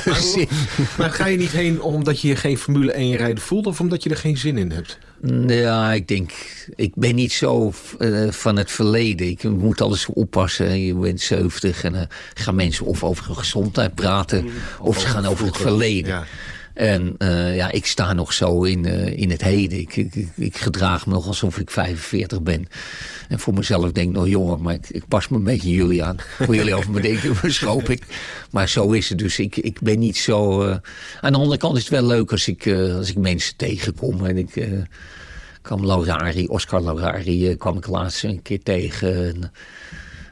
maar, maar, ga je niet heen omdat je geen Formule 1 rijden voelt... of omdat je er geen zin in hebt? Ja, ik denk... Ik ben niet zo van het verleden. Ik moet alles oppassen. Je bent 70 en dan gaan mensen of over gezondheid praten... Mm. of, of ze gaan over het verleden. Ja. En uh, ja, ik sta nog zo in, uh, in het heden. Ik, ik, gedraag me nog alsof ik 45 ben. En voor mezelf denk ik nog jonger, maar ik, ik pas me een beetje jullie aan. Voor jullie over me denken, verschoop ik. Maar zo is het dus. Ik, ik ben niet zo... Uh... Aan de andere kant is het wel leuk als ik, als ik mensen tegenkom. En ik kwam Laurari, Oscar Laurari, kwam ik laatst een keer tegen. En,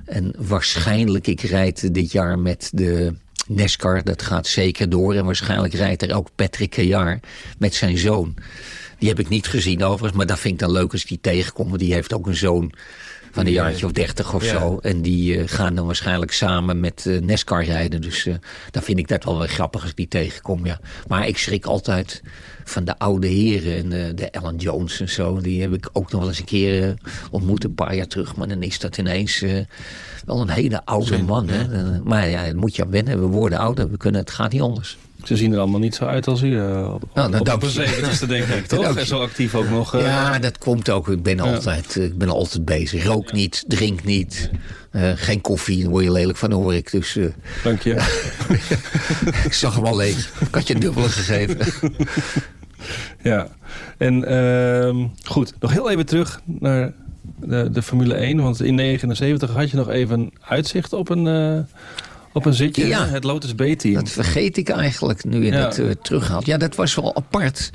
en waarschijnlijk, ik rijd dit jaar met de NASCAR, dat gaat zeker door. En waarschijnlijk rijdt er ook Patrick Kejar met zijn zoon. Die heb ik niet gezien overigens, maar dat vind ik dan leuk als ik die tegenkom. Want die heeft ook een zoon van een jaartje of dertig of ja. zo. En die uh, gaan dan waarschijnlijk samen met uh, NASCAR rijden. Dus uh, dan vind ik dat wel weer grappig als ik die tegenkom, ja. Maar ik schrik altijd van de oude heren en de Alan Jones en zo. Die heb ik ook nog wel eens een keer ontmoet, een paar jaar terug. Maar dan is dat ineens wel een hele oude Zin, man. Hè? Ja. Maar ja, dat moet je aan wennen. We worden ouder, we kunnen, het gaat niet anders. Ze zien er allemaal niet zo uit als u. Uh, op, nou, dat op is denk ik, toch? En zo actief ook nog. Uh, ja, dat komt ook. Ik ben, altijd, ik ben altijd bezig. Rook niet, drink niet. Uh, geen koffie, daar word je lelijk van, hoor ik. Dus, Dank je. ik zag hem al leeg. Ik had je een dubbele gegeven. ja, en ehm, goed. Nog heel even terug naar de, de Formule 1. Want in 79 had je nog even uitzicht op een, op een zitje. Ja, het Lotus B-team. Dat vergeet ik eigenlijk nu je ja. dat uh, terughaalt. Ja, dat was wel apart.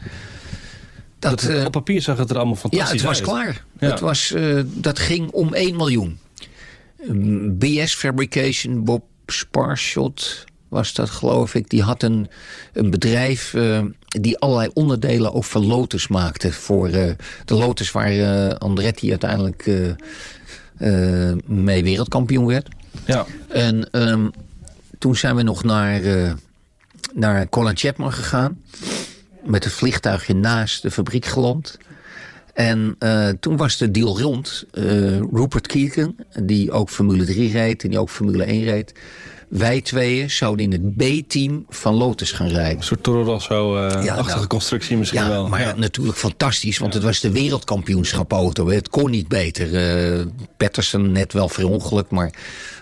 Dat, dat uh, op papier zag het er allemaal fantastisch uit. Ja, het was klaar. Ja. Het was, dat ging om 1 miljoen. BS Fabrication, Bob Sparshot, was dat geloof ik. Die had een, een bedrijf uh, die allerlei onderdelen ook van Lotus maakte. Voor de Lotus waar Andretti uiteindelijk mee wereldkampioen werd. Ja. En um, toen zijn we nog naar, naar Colin Chapman gegaan. Met het vliegtuigje naast de fabriek geland. En uh, toen was de deal rond. Uh, Rupert Keegan, die ook Formule 3 reed en die ook Formule 1 reed. Wij tweeën zouden in het B-team van Lotus gaan rijden. Een soort Toro Rosso-achtige uh, nou, constructie misschien ja, wel. Maar ja. natuurlijk fantastisch, want het was de wereldkampioenschap auto. Het kon niet beter. Uh, Patterson net wel verongelukt, maar...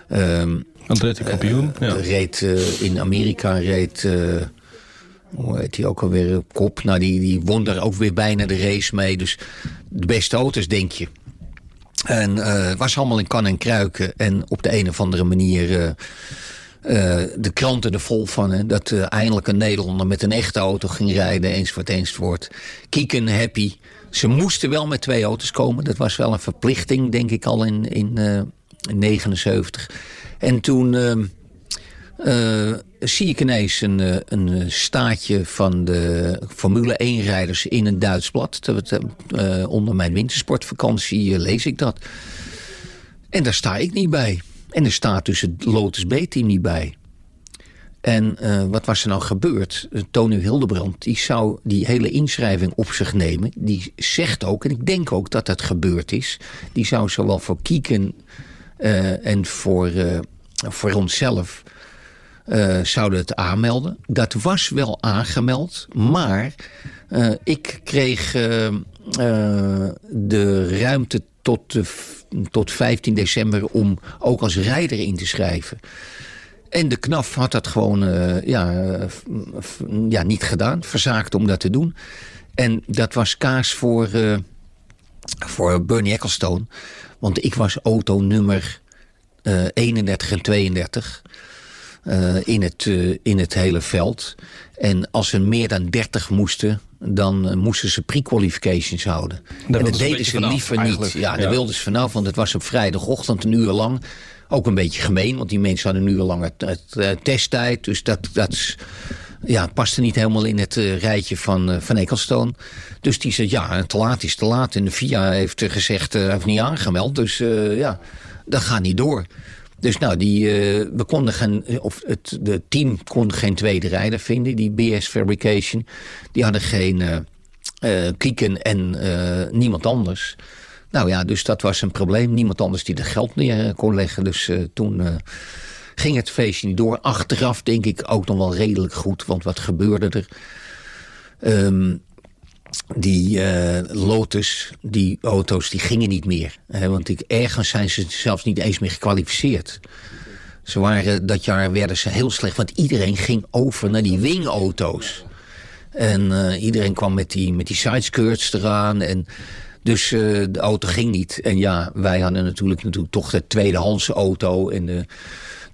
Uh, Andretti kampioen. ja. Reed in Amerika, reed hoe heet hij ook alweer, Kop. Nou, die, die won daar ook weer bijna de race mee. Dus de beste auto's, denk je. En uh, was allemaal in kan en kruiken. En op de een of andere manier... Uh, de kranten er vol van. Hè, dat eindelijk een Nederlander met een echte auto ging rijden. Eens wat eens wordt. Kieken happy. Ze moesten wel met twee auto's komen. Dat was wel een verplichting, denk ik, al in, in, in 79. En toen ehm, zie ik ineens een, eh, een staatje van de Formule 1-rijders in een Duits blad. Uh, onder mijn wintersportvakantie lees ik dat. En daar sta ik niet bij. En er staat dus het Lotus B-team niet bij. En wat was er nou gebeurd? Tony Hildebrand die zou die hele inschrijving op zich nemen. Die zegt ook, en ik denk ook dat dat gebeurd is... die zou zowel voor Kieken en voor, voor onszelf uh, zouden het aanmelden. Dat was wel aangemeld, maar uh, ik kreeg uh, de ruimte tot, tot 15 december om ook als rijder in te schrijven. En de KNAF had dat gewoon ja, ja, niet gedaan, verzaakt om dat te doen. En dat was kaas voor, voor Bernie Ecclestone. Want ik was auto nummer 31 en 32 uh, in, het, uh, in het hele veld. En als er meer dan 30 moesten, dan uh, moesten ze pre-qualifications houden. Daar en dat deden ze vanaf, liever niet. Ja, daar wilden ze vanaf, want het was op vrijdagochtend een uur lang. Ook een beetje gemeen, want die mensen hadden een uur lang het, het testtijd. Dus dat, dat ja, paste niet helemaal in het rijtje van, van Ecclestone. Dus die zei, ja, te laat is te laat. En de FIA heeft gezegd, hij heeft niet aangemeld. Dus ja, dat gaat niet door. Dus nou, die, uh, we konden geen, of het de team kon geen tweede rijder vinden, die BS Fabrication. Die hadden geen uh, Kieken en niemand anders. Nou ja, dus dat was een probleem. Niemand anders die er geld neer kon leggen. Dus toen ging het feestje niet door. Achteraf denk ik ook nog wel redelijk goed, want wat gebeurde er? Um, die uh, Lotus, die auto's, die gingen niet meer. Hè, want ik, ergens zijn ze zelfs niet eens meer gekwalificeerd. Ze waren, dat jaar werden ze heel slecht, want iedereen ging over naar die wingauto's. En uh, iedereen kwam met die, met die sideskirts eraan. En dus uh, de auto ging niet. En ja, wij hadden natuurlijk, natuurlijk toch de tweedehands auto. En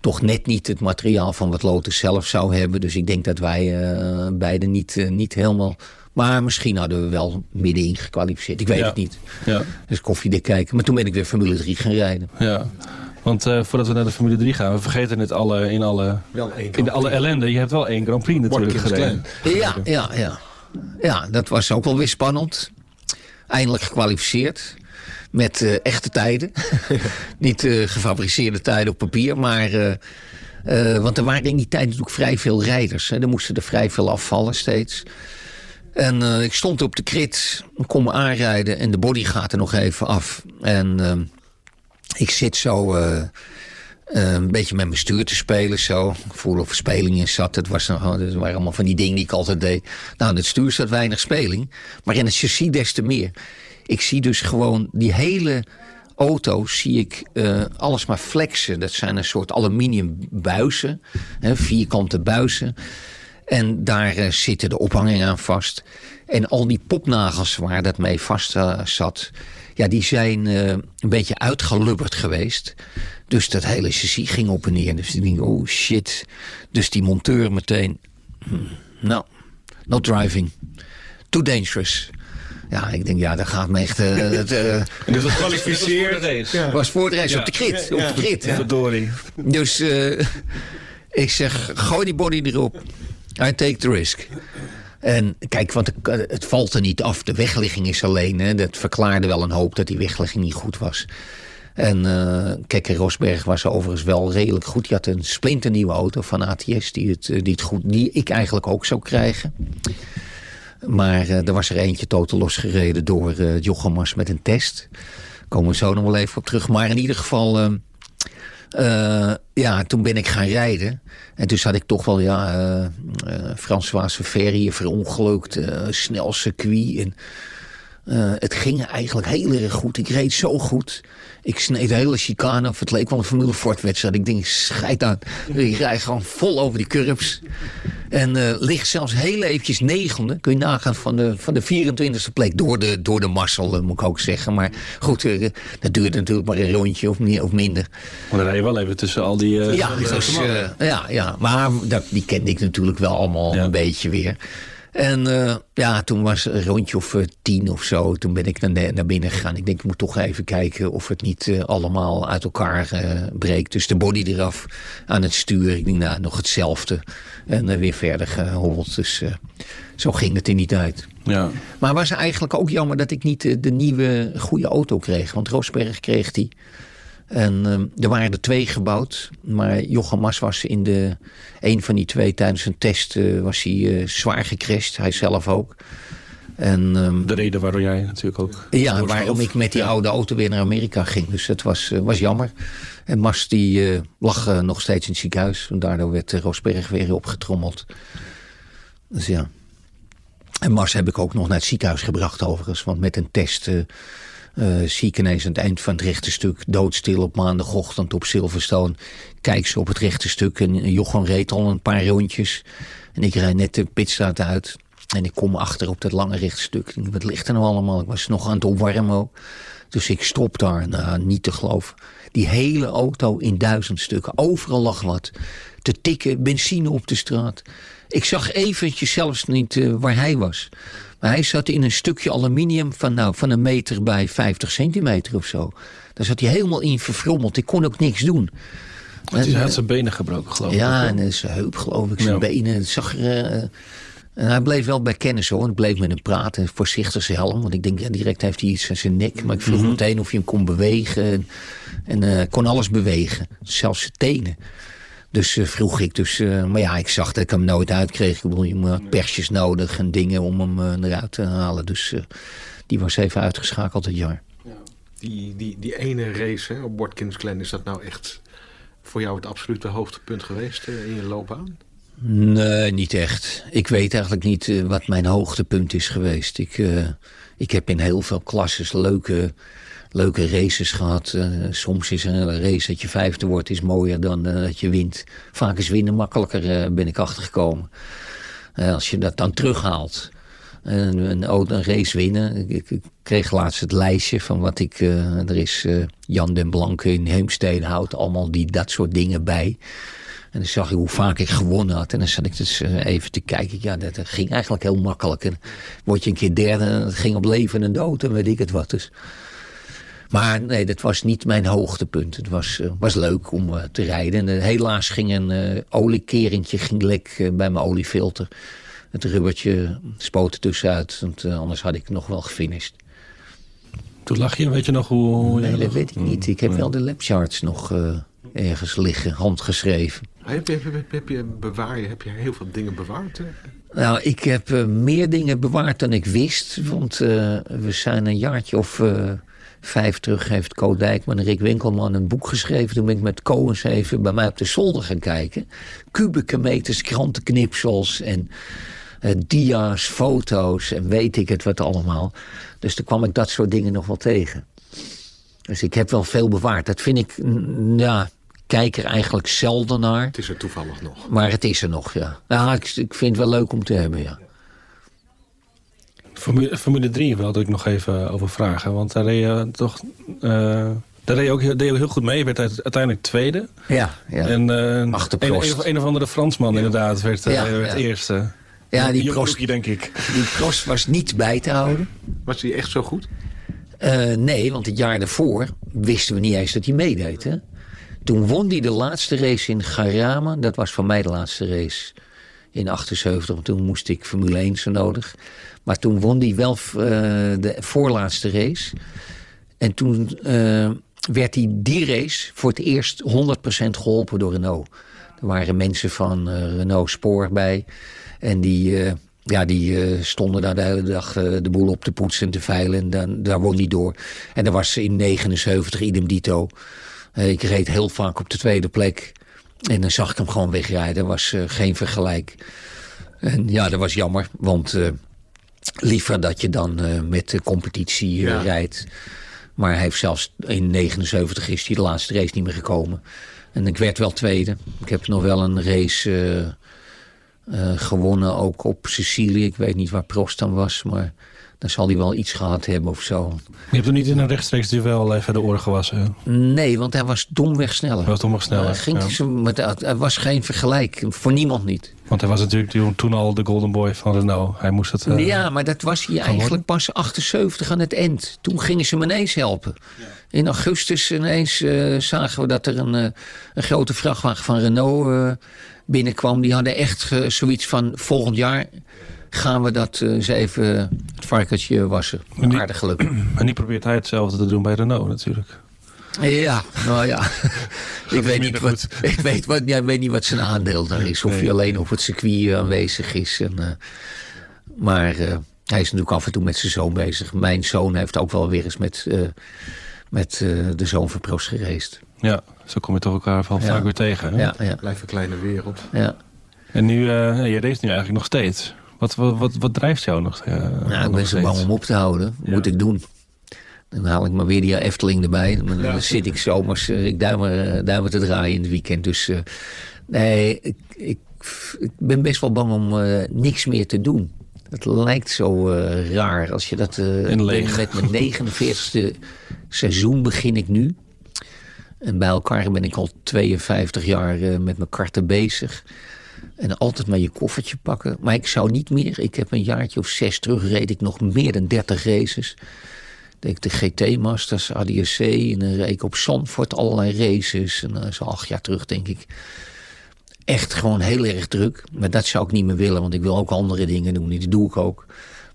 toch net niet het materiaal van wat Lotus zelf zou hebben. Dus ik denk dat wij uh, beide niet, niet helemaal maar misschien hadden we wel middenin gekwalificeerd. Ik weet het niet. Ja. Dus koffiedik kijken. Maar toen ben ik weer Formule 3 gaan rijden. Ja. Want uh, voordat we naar de Formule 3 gaan, we vergeten het alle, in alle, in alle ellende. Je hebt wel één Grand Prix natuurlijk gereden. Ja, ja, ja. Ja, dat was ook wel weer spannend. Eindelijk gekwalificeerd. Met uh, echte tijden. Niet uh, gefabriceerde tijden op papier, maar... want er waren in die tijd natuurlijk vrij veel rijders. Hè. Er moesten er vrij veel afvallen steeds. En uh, ik stond op de krit, kom aanrijden en de body gaat er nog even af. En uh, ik zit zo uh, een beetje met mijn stuur te spelen. Zo. Ik voel of speling in zat. Het, was, waren allemaal van die dingen die ik altijd deed. Nou, in het stuur zat weinig speling. Maar in het chassis des te meer. Ik zie dus gewoon die hele auto's zie ik alles maar flexen. Dat zijn een soort aluminium buizen. Hè, vierkante buizen. En daar uh, zitten de ophangingen aan vast. En al die popnagels waar dat mee vast uh, zat... ja, die zijn uh, een beetje uitgelubberd geweest. Dus dat hele chassis ging op en neer. Dus ik denk, oh shit. Dus die monteur meteen... Hmm, nou, not driving. Too dangerous. Ja, ik denk, ja, dat gaat me echt... Uh, het, uh, dus dat was voor de race. Was voor de race, ja. op de krit. Ja. Op de krit, ja. Verdorie. Dus... Uh, Ik zeg, gooi die body erop. I take the risk. En kijk, want het valt er niet af. De wegligging is alleen. Hè. Dat verklaarde wel een hoop dat die wegligging niet goed was. En uh, Rosberg was overigens wel redelijk goed. Die had een splinternieuwe auto van ATS die, het, die, het goed, die ik eigenlijk ook zou krijgen. Maar uh, er was er eentje totaal losgereden door uh, Jochem Mas met een test. Komen we zo nog wel even op terug. Maar in ieder geval... Uh, ja, toen ben ik gaan rijden. En toen zat ik toch wel, ja, uh, uh, François Ferry verongelukt, snel circuit. Het ging eigenlijk heel erg goed. Ik reed zo goed. Ik sneed de hele chicane af. Het leek wel een Formule Ford wedstrijd. Ik denk, scheid aan. Ik rijd gewoon vol over die curbs. En uh, ligt zelfs heel eventjes negende. Kun je nagaan van de, van de 24e plek. Door de, door de Marcel, moet ik ook zeggen. Maar goed, uh, dat duurt natuurlijk maar een rondje of, meer, of minder. Maar dan rij je wel even tussen al die... Ja, dus, ja, ja, maar dat, die kende ik natuurlijk wel allemaal ja. een beetje weer. En uh, ja, toen was een rondje of uh, tien of zo. Toen ben ik naar, naar binnen gegaan. Ik denk, ik moet toch even kijken of het niet uh, allemaal uit elkaar breekt. Dus de body eraf aan het stuur. Ik denk, nou, nog hetzelfde. En weer verder gehobbeld. Dus zo ging het er niet uit. Ja. Maar was eigenlijk ook jammer dat ik niet de nieuwe goede auto kreeg. Want Roosberg kreeg die. En uh, er waren er twee gebouwd. Maar Jochem Mas was in de, een van die twee tijdens een test uh, was hij uh, zwaar gecrashed. Hij zelf ook. En, um, de reden waarom jij natuurlijk ook... Ja, waarom ik met die oude auto weer naar Amerika ging. Dus dat was, was jammer. En Mas die lag nog steeds in het ziekenhuis. En daardoor werd Roosberg weer opgetrommeld. Dus ja. En Mas heb ik ook nog naar het ziekenhuis gebracht overigens. Want met een test uh, zie aan het eind van het rechte stuk doodstil op maandagochtend op Silverstone. Kijk ze op het rechte stuk en Jochem reed al een paar rondjes. En ik rijd net de pitstraat uit. En ik kom achter op dat lange rechte stuk. Ik denk, wat ligt er nou allemaal? Ik was nog aan het opwarmen. Dus ik stop daar. Nou, niet te geloven. Die hele auto in duizend stukken. Overal lag wat. Te tikken, benzine op de straat. Ik zag eventjes zelfs niet uh, waar hij was. Maar hij zat in een stukje aluminium van, nou, van een meter bij 50 centimeter of zo. Daar zat hij helemaal in verfrommeld. Ik kon ook niks doen. hij had zijn benen gebroken, geloof ik. Ja, en zijn heup, geloof ik. Zijn ja. benen. Het zag er... Uh, en hij bleef wel bij kennis hoor. Ik bleef met hem praten. Voorzichtig zijn helm. Want ik denk, ja, direct heeft hij iets aan zijn nek. Maar ik vroeg mm -hmm. meteen of hij hem kon bewegen. En, en uh, kon alles bewegen. Zelfs zijn tenen. Dus uh, vroeg ik dus, uh, maar ja, ik zag dat ik hem nooit uitkreeg. Ik bedoel, je had persjes nodig en dingen om hem uh, eruit te halen. Dus die was even uitgeschakeld het jaar. Ja. Die, die, die ene race hè, op Watkins Glen, is dat nou echt voor jou het absolute hoogtepunt geweest in je loopbaan? Nee, niet echt. Ik weet eigenlijk niet wat mijn hoogtepunt is geweest. Ik, ik heb in heel veel klasses leuke leuke races gehad. Uh, soms is een race dat je vijfde wordt is mooier dan uh, dat je wint. Vaak is winnen makkelijker, uh, ben ik achtergekomen. als je dat dan terughaalt. Een, een, een race winnen. Ik, ik, kreeg laatst het lijstje van wat ik... er is Jan den Blanke in Heemstede houdt allemaal die, dat soort dingen bij. En dan zag ik hoe vaak ik gewonnen had. En dan zat ik dus even te kijken. Ja, dat ging eigenlijk heel makkelijk. En word je een keer derde, het ging op leven en dood en weet ik het wat. Dus maar nee, dat was niet mijn hoogtepunt. Het was, uh, was leuk om uh, te rijden. En, uh, helaas ging een uh, oliekeringje ging lek bij mijn oliefilter. Het rubbertje spoot er tussenuit. Want anders had ik nog wel gefinished. Toen lag je, weet je nog hoe... hoe nee, dat lag? weet ik niet. Ik heb Nee. wel de labcharts nog ergens liggen, handgeschreven. Heb je, heb, je, heb, je bewaar je, heb je heel veel dingen bewaard? Hè? Nou, ik heb meer dingen bewaard dan ik wist. Want we zijn een jaartje of vijf terug heeft Co Dijkman en Rick Winkelman een boek geschreven. Toen ben ik met Co eens even bij mij op de zolder gaan kijken. Kubieke meters, krantenknipsels en uh, dia's, foto's en weet ik het wat allemaal. Dus toen kwam ik dat soort dingen nog wel tegen. Dus ik heb wel veel bewaard. Dat vind ik, ja, kijk er eigenlijk zelden naar. Het is er toevallig nog. Maar het is er nog, ja. Nou, ik, ik vind het wel leuk om te hebben, ja. Formule, Formule 3 wilde ik nog even over vragen. Want daar reed je toch... Uh, daar reed je ook heel, deed je heel goed mee. Je werd uiteindelijk tweede. Ja, ja. En uh, een, een, een, of andere Fransman ja. inderdaad werd, ja, werd ja. eerste. Ja, die Prost, denk ik. Die Prost was niet bij te houden. Was hij echt zo goed? Uh, nee, want het jaar daarvoor wisten we niet eens dat hij meedeed. Hè? Toen won hij de laatste race in Garama. Dat was voor mij de laatste race in 78. Want toen moest ik Formule 1 zo nodig. Maar toen won hij wel uh, de voorlaatste race. En toen uh, werd hij die race voor het eerst 100% geholpen door Renault. Er waren mensen van uh, Renault Spoor bij. En die, ja, die stonden daar de hele dag de boel op te poetsen en te veilen. En dan, daar won hij door. En er was in 79 idem dito. ik reed heel vaak op de tweede plek. En dan zag ik hem gewoon wegrijden. Er was geen vergelijk. En ja, dat was jammer. Want liever dat je dan met de competitie ja. rijdt. Maar hij heeft zelfs in 79 is hij de laatste race niet meer gekomen. En ik werd wel tweede. Ik heb nog wel een race uh, uh, gewonnen, ook op Sicilië. Ik weet niet waar Prost dan was, maar dan zal hij wel iets gehad hebben of zo. Je hebt hem niet in een rechtstreeks duel even de oren gewassen? Nee, want hij was domweg sneller. Hij was domweg sneller, uh, ging ja. met, Er was geen vergelijk, voor niemand niet. Want hij was natuurlijk toen al de golden boy van Renault. Hij moest het... Uh, ja, maar dat was hij eigenlijk pas 78 aan het eind. Toen gingen ze hem ineens helpen. Ja. In augustus ineens uh, zagen we dat er een, uh, een grote vrachtwagen van Renault binnenkwam. Die hadden echt zoiets van volgend jaar gaan we dat eens even het varkentje wassen. Aardig geluk. En die probeert hij hetzelfde te doen bij Renault natuurlijk. Ja, nou ja. ik, weet niet wat, ik weet, wat, ja, ik weet niet wat zijn aandeel daar is. Of nee. hij alleen op het circuit aanwezig is. En, uh, maar uh, hij is natuurlijk af en toe met zijn zoon bezig. Mijn zoon heeft ook wel weer eens met, uh, met de zoon van Prost gereisd. Ja, zo kom je toch elkaar van ja. vaak weer tegen. Hè? Ja, een kleine wereld. Ja. En nu, je race nu eigenlijk nog steeds. Wat, wat, wat, wat drijft jou nog? nou, ik ben zo bang om op te houden. Moet ik doen. Dan haal ik maar weer die Efteling erbij. Dan ja. zit ik zomers, ik duimen, duimen te draaien in het weekend. Dus uh, nee, ik, ik, ik, ben best wel bang om niks meer te doen. Het lijkt zo uh, raar als je dat... met mijn 49ste seizoen begin ik nu. En bij elkaar ben ik al 52 jaar met mijn karten bezig. En altijd maar je koffertje pakken. Maar ik zou niet meer. Ik heb een jaartje of zes terug reed ik nog meer dan 30 races ik de GT Masters, ADSC. En reed ik op Zandvoort allerlei races. En dat is al acht jaar terug, denk ik. Echt gewoon heel erg druk. Maar dat zou ik niet meer willen, want ik wil ook andere dingen doen. Die doe ik ook.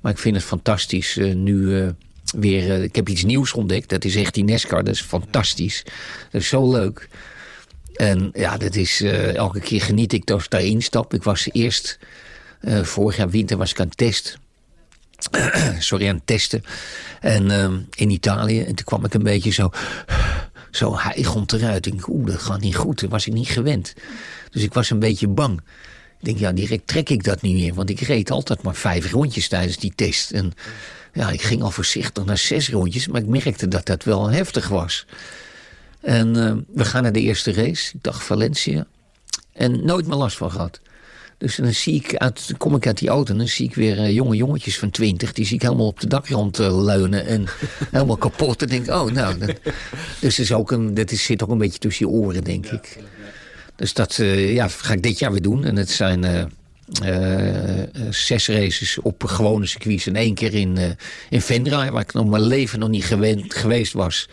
Maar ik vind het fantastisch uh, nu uh, weer... Uh, ik heb iets nieuws ontdekt. Dat is echt die NASCAR. Dat is fantastisch. Dat is zo leuk. En ja, dat is... elke keer geniet ik als ik daarin stap. Ik was eerst... vorig jaar winter was ik aan het test sorry, aan het testen. En uh, in Italië. En toen kwam ik een beetje zo, zo hijgend eruit. Ik denk, oeh, dat gaat niet goed. Dat was ik niet gewend. Dus ik was een beetje bang. Ik denk, ja, direct trek ik dat niet meer. Want ik reed altijd maar vijf rondjes tijdens die test. En ja, ik ging al voorzichtig naar zes rondjes. Maar ik merkte dat dat wel heftig was. En uh, we gaan naar de eerste race. Ik dacht Valencia. En nooit meer last van gehad. Dus dan zie ik uit, kom ik uit die auto en dan zie ik weer uh, jonge jongetjes van twintig. Die zie ik helemaal op de dakrand uh, leunen en helemaal kapot. En denk oh nou, dat, dus is ook een, dat is, zit ook een beetje tussen je oren, denk ik. Dus dat uh, ja, ga ik dit jaar weer doen. En het zijn zes races op gewone circuits. En één keer in, in Vendra, waar ik nog mijn leven nog niet gewend, geweest was.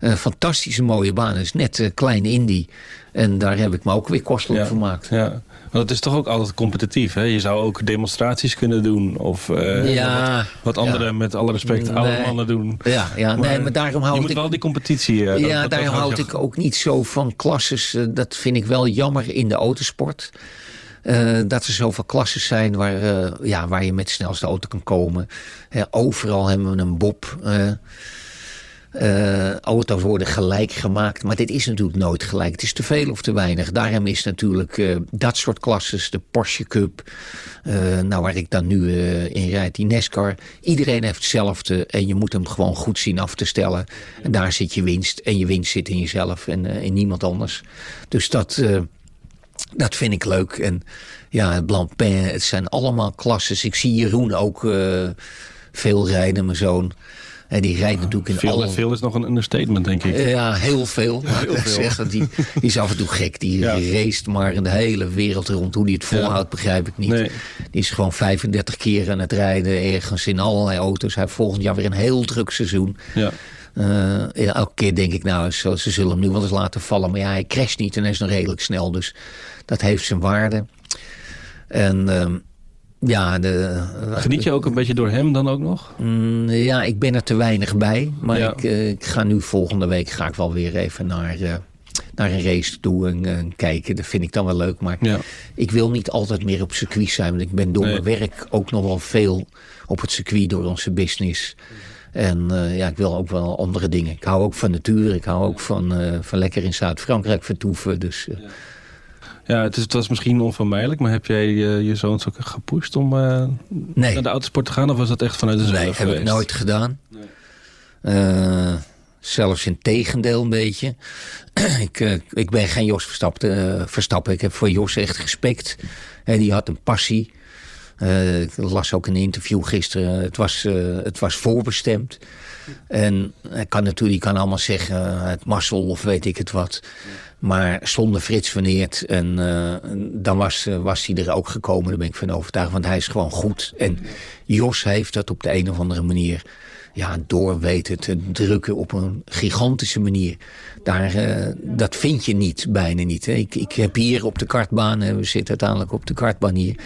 Een fantastische mooie baan. Het is net klein Indy. En daar heb ik me ook weer kostelijk ja, gemaakt. Ja. Maar het is toch ook altijd competitief, hè? Je zou ook demonstraties kunnen doen. Of uh, ja, wat, wat anderen, ja. met alle respect, oude Nee. mannen doen. Ja, ja Maar nee, maar daarom Je houd moet ik... wel die competitie... uh, dat- ja, dat- daarom houd je- ik ook niet zo van klasses. Eh, Dat vind ik wel jammer in de autosport. Eh, dat er zoveel klasses zijn waar, eh, ja, waar je met de snelste auto kan komen. Overal hebben we een bob. Eh, auto's worden gelijk gemaakt. Maar dit is natuurlijk nooit gelijk. Het is te veel of te weinig. Daarom is natuurlijk eh, dat soort klasses, de Porsche Cup. eh, nou, waar ik dan nu in rijd, die NASCAR. Iedereen heeft hetzelfde. En je moet hem gewoon goed zien af te stellen. En daar zit je winst. En je winst zit in jezelf en in niemand anders. Dus dat... dat vind ik leuk. En ja, het Blancpain, het zijn allemaal klasses. Ik zie Jeroen ook veel rijden, mijn zoon. En die rijdt natuurlijk in Veel, alle... veel is nog een understatement, denk ik. Eh, Ja, heel veel. Heel veel. Zeg, die, die is af en toe gek. Die Ja. race maar in de hele wereld rond. Hoe die het volhoudt, begrijp ik niet. Nee. Die is gewoon 35 keer aan het rijden. Ergens in allerlei auto's. Hij heeft volgend jaar weer een heel druk seizoen. Ja. Uh, elke keer denk ik, nou, ze, ze, zullen hem nu wel eens laten vallen. Maar ja, hij crasht niet en hij is nog redelijk snel. Dus dat heeft zijn waarde. En uh, ja... De, Geniet je ook een beetje door hem dan ook nog? Mm, ja, ik ben er te weinig bij. Maar ik, uh, ik, ga nu volgende week ga ik wel weer even naar naar een race toe en, kijken. Dat vind ik dan wel leuk. Maar ja. ik wil niet altijd meer op circuit zijn. Want ik ben door mijn werk ook nog wel veel op het circuit door onze business. En ja, ik wil ook wel andere dingen. Ik hou ook van natuur. Ik hou ook van, van lekker in Zuid-Frankrijk vertoeven. Dus. Ja, het, is, het was misschien onvermijdelijk. Maar heb jij je zoons ook gepusht om nee. naar de autosport te gaan? Of was dat echt vanuit de Nee, heb ik nooit gedaan. Nee. Zelfs in tegendeel een beetje. ik, uh, ik ben geen Jos Verstappen, Verstappen. Ik heb voor Jos echt respect. Uh, die had een passie. ik las ook een interview gisteren. Het was, het was voorbestemd. En hij kan natuurlijk kan allemaal zeggen... het Marcel of weet ik het wat. Maar zonder Frits van Eert. En dan was, was hij er ook gekomen. Daar ben ik van overtuigd. Want hij is gewoon goed. En Jos heeft dat op de een of andere manier ja, door weten te drukken op een gigantische manier. Daar, uh, dat vind je niet, bijna niet. Hè. Ik, ik heb hier op de kartbaan, we zitten uiteindelijk op de kartbaan hier.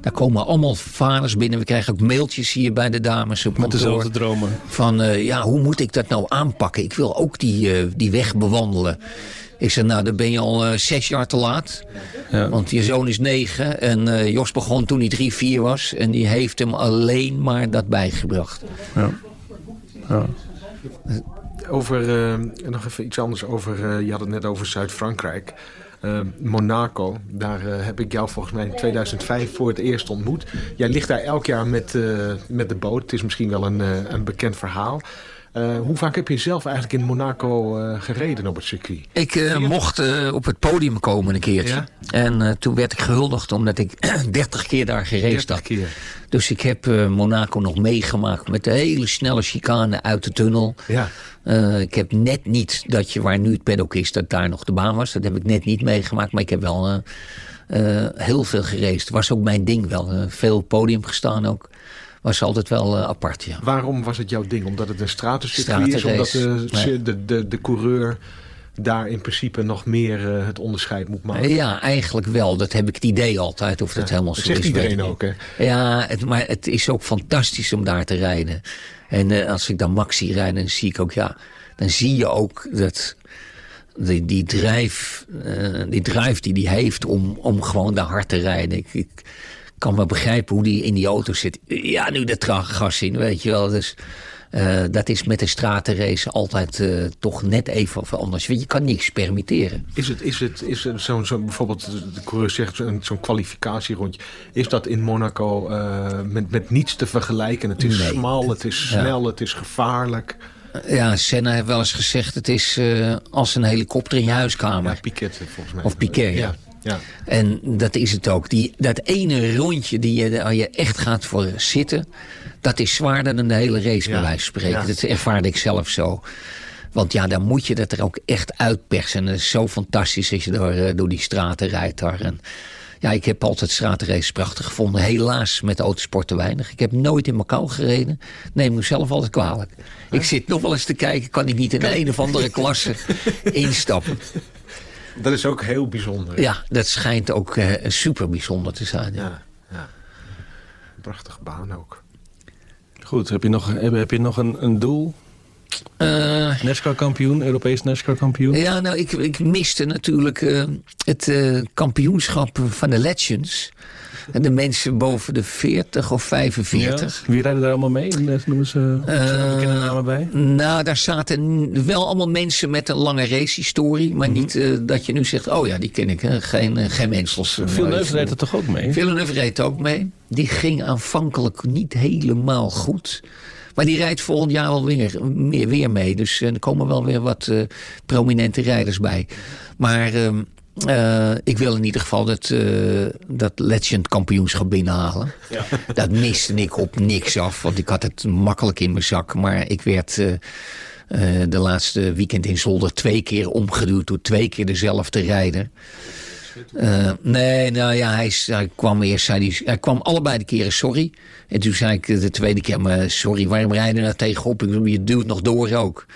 Daar komen allemaal vaders binnen. We krijgen ook mailtjes hier bij de dames op Met dezelfde dromen. Van, uh, ja, hoe moet ik dat nou aanpakken? Ik wil ook die, uh, die weg bewandelen. Ik zei, nou, dan ben je al uh, zes jaar te laat. Ja. Want je zoon is negen. En uh, Jos begon toen hij drie, vier was. En die heeft hem alleen maar dat bijgebracht. Ja. Ja. Over, uh, nog even iets anders over, uh, je had het net over Zuid-Frankrijk. Uh, Monaco, daar heb ik jou volgens mij in 2005 voor het eerst ontmoet. Jij ligt daar elk jaar met, met de boot. Het is misschien wel een, een bekend verhaal. Uh, hoe vaak heb je zelf eigenlijk in Monaco uh, gereden op het circuit? Ik uh, mocht op het podium komen een keertje. Ja? En toen werd ik gehuldigd omdat ik 30 keer daar gereden had. Keer. Dus ik heb Monaco nog meegemaakt met de hele snelle chicane uit de tunnel. Ja. ik heb net niet dat je waar nu het paddock is, dat daar nog de baan was. Dat heb ik net niet meegemaakt, maar ik heb wel heel veel gereden. was ook mijn ding wel. veel podium gestaan ook was altijd wel uh, apart, ja. Waarom was het jouw ding? Omdat het een stratencircuit is? Omdat de, nee. de, de, de coureur daar in principe nog meer uh, het onderscheid moet maken? Ja, eigenlijk wel. Dat heb ik het idee altijd. Of dat helemaal zo zegt is. iedereen ook, hè? Ja, het, maar het is ook fantastisch om daar te rijden. En uh, als ik dan Maxi rijd, dan zie ik ook, ja... Dan zie je ook dat die, die drijf, uh, die drijf die hij heeft om, om gewoon daar hard te rijden. Ik, ik, kan wel begrijpen hoe die in die auto zit. Ja, nu de trage gas in, weet je wel. Dus uh, dat is met een stratenrace altijd uh, toch net even of anders. Je kan niks permitteren. Is het, is het, is het zo'n zo, bijvoorbeeld, de coureur zegt zo'n zo kwalificatierondje. Is dat in Monaco uh, met, met niets te vergelijken? Het is nee. smal, het is snel, ja. het is gevaarlijk. Ja, Senna heeft wel eens gezegd: het is als een helikopter in je huiskamer. Ja, Piquet volgens mij. Of Piquet, ja. ja. Ja. En dat is het ook. Die, dat ene rondje die je, waar je echt gaat voor zitten... dat is zwaarder dan de hele race, bij wijze van spreken. Dat ervaarde ik zelf zo. Want ja, dan moet je dat er ook echt uitpersen. En het is zo fantastisch als je door, uh, door die straten rijdt daar. En ja, ik heb altijd stratenraces prachtig gevonden. Helaas met de autosport te weinig. Ik heb nooit in Macau gereden. Neem mezelf altijd kwalijk. Ik zit nog wel eens te kijken, kan ik niet in een, een of andere klasse instappen. Dat is ook heel bijzonder. Ja, dat schijnt ook uh, super bijzonder te zijn. Ja. ja, ja. Prachtige baan ook. Goed, heb je nog, heb, heb je nog een, een doel? Uh, NASCAR-kampioen, Europees NASCAR-kampioen? Ja, nou, ik, ik miste natuurlijk uh, het uh, kampioenschap van de Legends. En de mensen boven de 40 of 45. Ja. Wie rijden daar allemaal mee? Noemen ze uh, namen bij? Nou, daar zaten wel allemaal mensen met een lange racehistorie. Maar mm -hmm. niet uh, dat je nu zegt, oh ja, die ken ik. Hè. Geen, uh, geen mensels. Villeneuve reed er toch ook mee? Villeneuve reed ook mee. Die ging aanvankelijk niet helemaal goed. Maar die rijdt volgend jaar wel weer, meer, weer mee. Dus er komen wel weer wat prominente rijders bij. Maar... Ehm, uh, ik wil in ieder geval dat, uh, dat Legend kampioenschap binnenhalen. Ja. Dat miste ik op niks af, want ik had het makkelijk in mijn zak. Maar ik werd uh, de laatste weekend in Zolder twee keer omgeduwd door twee keer dezelfde rijder. Nee, nou ja, hij, hij kwam eerst, zei hij, hij kwam allebei de keren sorry. En toen zei ik de tweede keer, maar sorry, waarom rijden je nou tegenop? Ik, je duwt nog door ook.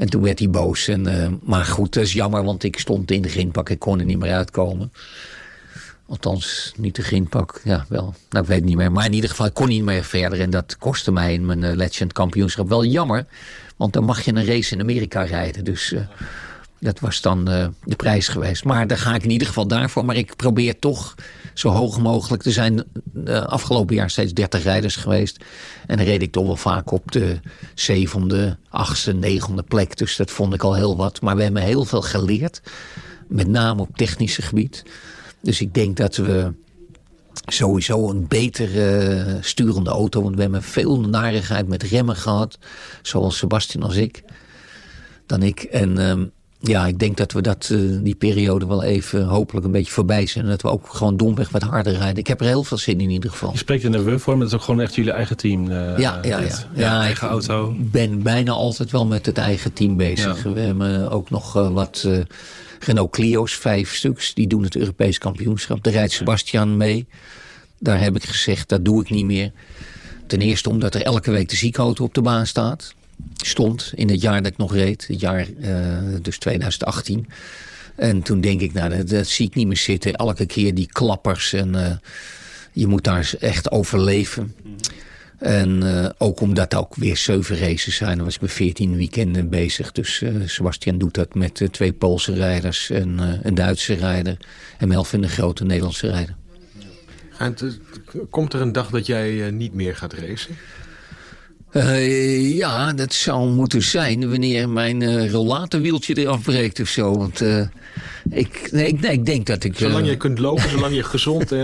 En toen werd hij boos. En, uh, maar goed, dat is jammer, want ik stond in de grindpak. Ik kon er niet meer uitkomen. Althans, niet de grindpak. Ja, wel. Nou, ik weet het niet meer. Maar in ieder geval, ik kon niet meer verder. En dat kostte mij in mijn uh, Legend kampioenschap wel jammer. Want dan mag je een race in Amerika rijden. Dus uh, dat was dan de prijs geweest. Maar daar ga ik in ieder geval daarvoor. Maar ik probeer toch zo hoog mogelijk. Er zijn uh, afgelopen jaar steeds 30 rijders geweest. En dan reed ik toch wel vaak op de zevende, achtste, negende plek. Dus dat vond ik al heel wat. Maar we hebben heel veel geleerd. Met name op technische gebied. Dus ik denk dat we sowieso een betere sturende auto. Want we hebben veel narigheid met remmen gehad. Zoals Sebastian als ik. Dan ik. En uh, ja, ik denk dat we dat, uh, die periode wel even hopelijk een beetje voorbij zijn. En dat we ook gewoon domweg wat harder rijden. Ik heb er heel veel zin in in ieder geval. Je spreekt in de we-vorm, dat is ook gewoon echt jullie eigen team. Uh, ja, ja, ja. ja, ja eigen auto. Ik ben bijna altijd wel met het eigen team bezig. Ja. We hebben ook nog uh, wat Renault Clio's, vijf stuks. Die doen het Europees kampioenschap. Daar rijdt Sebastian mee. Daar heb ik gezegd, dat doe ik niet meer. Ten eerste omdat er elke week de ziekenauto op de baan staat. Stond in het jaar dat ik nog reed. Het jaar uh, dus 2018. En toen denk ik, nou dat, dat, zie ik niet meer zitten. Elke keer die klappers. En uh, je moet daar echt overleven. En uh, ook omdat er ook weer zeven races zijn. Dan was ik met veertien weekenden bezig. Dus Sebastian doet dat met twee Poolse rijders en een Duitse rijder. En Melvin de grote Nederlandse rijder. Komt er een dag dat jij niet meer gaat racen? Uh, ja, dat zou moeten zijn wanneer mijn uh, rollatorwieltje eraf breekt of zo. Want uh, ik, nee, ik, nee, ik denk dat ik... Zolang je kunt lopen, zolang je gezond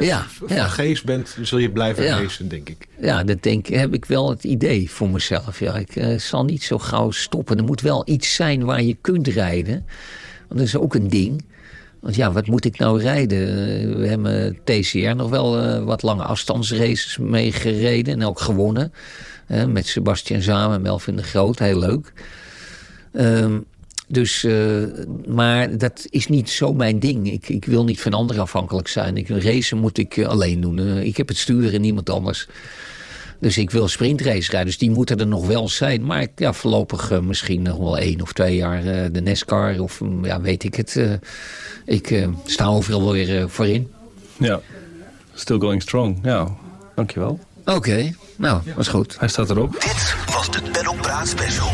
ja, van ja. geest bent, zul je blijven ja. racen, denk ik. Ja, dat denk, heb ik wel het idee voor mezelf. Ja. Ik zal niet zo gauw stoppen. Er moet wel iets zijn waar je kunt rijden. Want dat is ook een ding. Want ja, wat moet ik nou rijden? We hebben TCR nog wel wat lange afstandsraces meegereden en ook gewonnen. Met Sebastian samen, Melvin de Groot, heel leuk. Um, dus, uh, maar dat is niet zo mijn ding. Ik, ik wil niet van anderen afhankelijk zijn. Ik, racen moet ik uh, alleen doen. Uh, ik heb het sturen en niemand anders. Dus ik wil sprintrace rijden. Dus die moeten er nog wel zijn. Maar ja, voorlopig misschien nog wel één of twee jaar de NASCAR. Of ja, weet ik het. ik sta overal weer voor in. Ja, still going strong. Ja, dankjewel. Oké, okay. nou, ja. was goed. Hij staat erop. Dit was de Pedalpraat Special.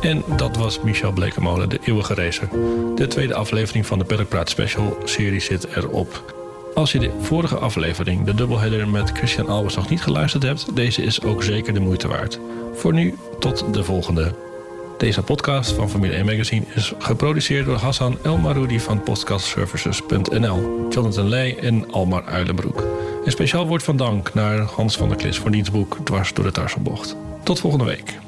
En dat was Michel Blekemolen, de eeuwige racer. De tweede aflevering van de Pedalpraat Special serie zit erop. Als je de vorige aflevering, de dubbelheader met Christian Albers, nog niet geluisterd hebt... deze is ook zeker de moeite waard. Voor nu, tot de volgende. Deze podcast van Formule 1 Magazine is geproduceerd door Hassan El Maroudi van podcastservices.nl, Jonathan Leij en Almar Uilenbroek. Een speciaal woord van dank naar Hans van der Klis voor diens boek Dwars door de Tarselbocht. Tot volgende week.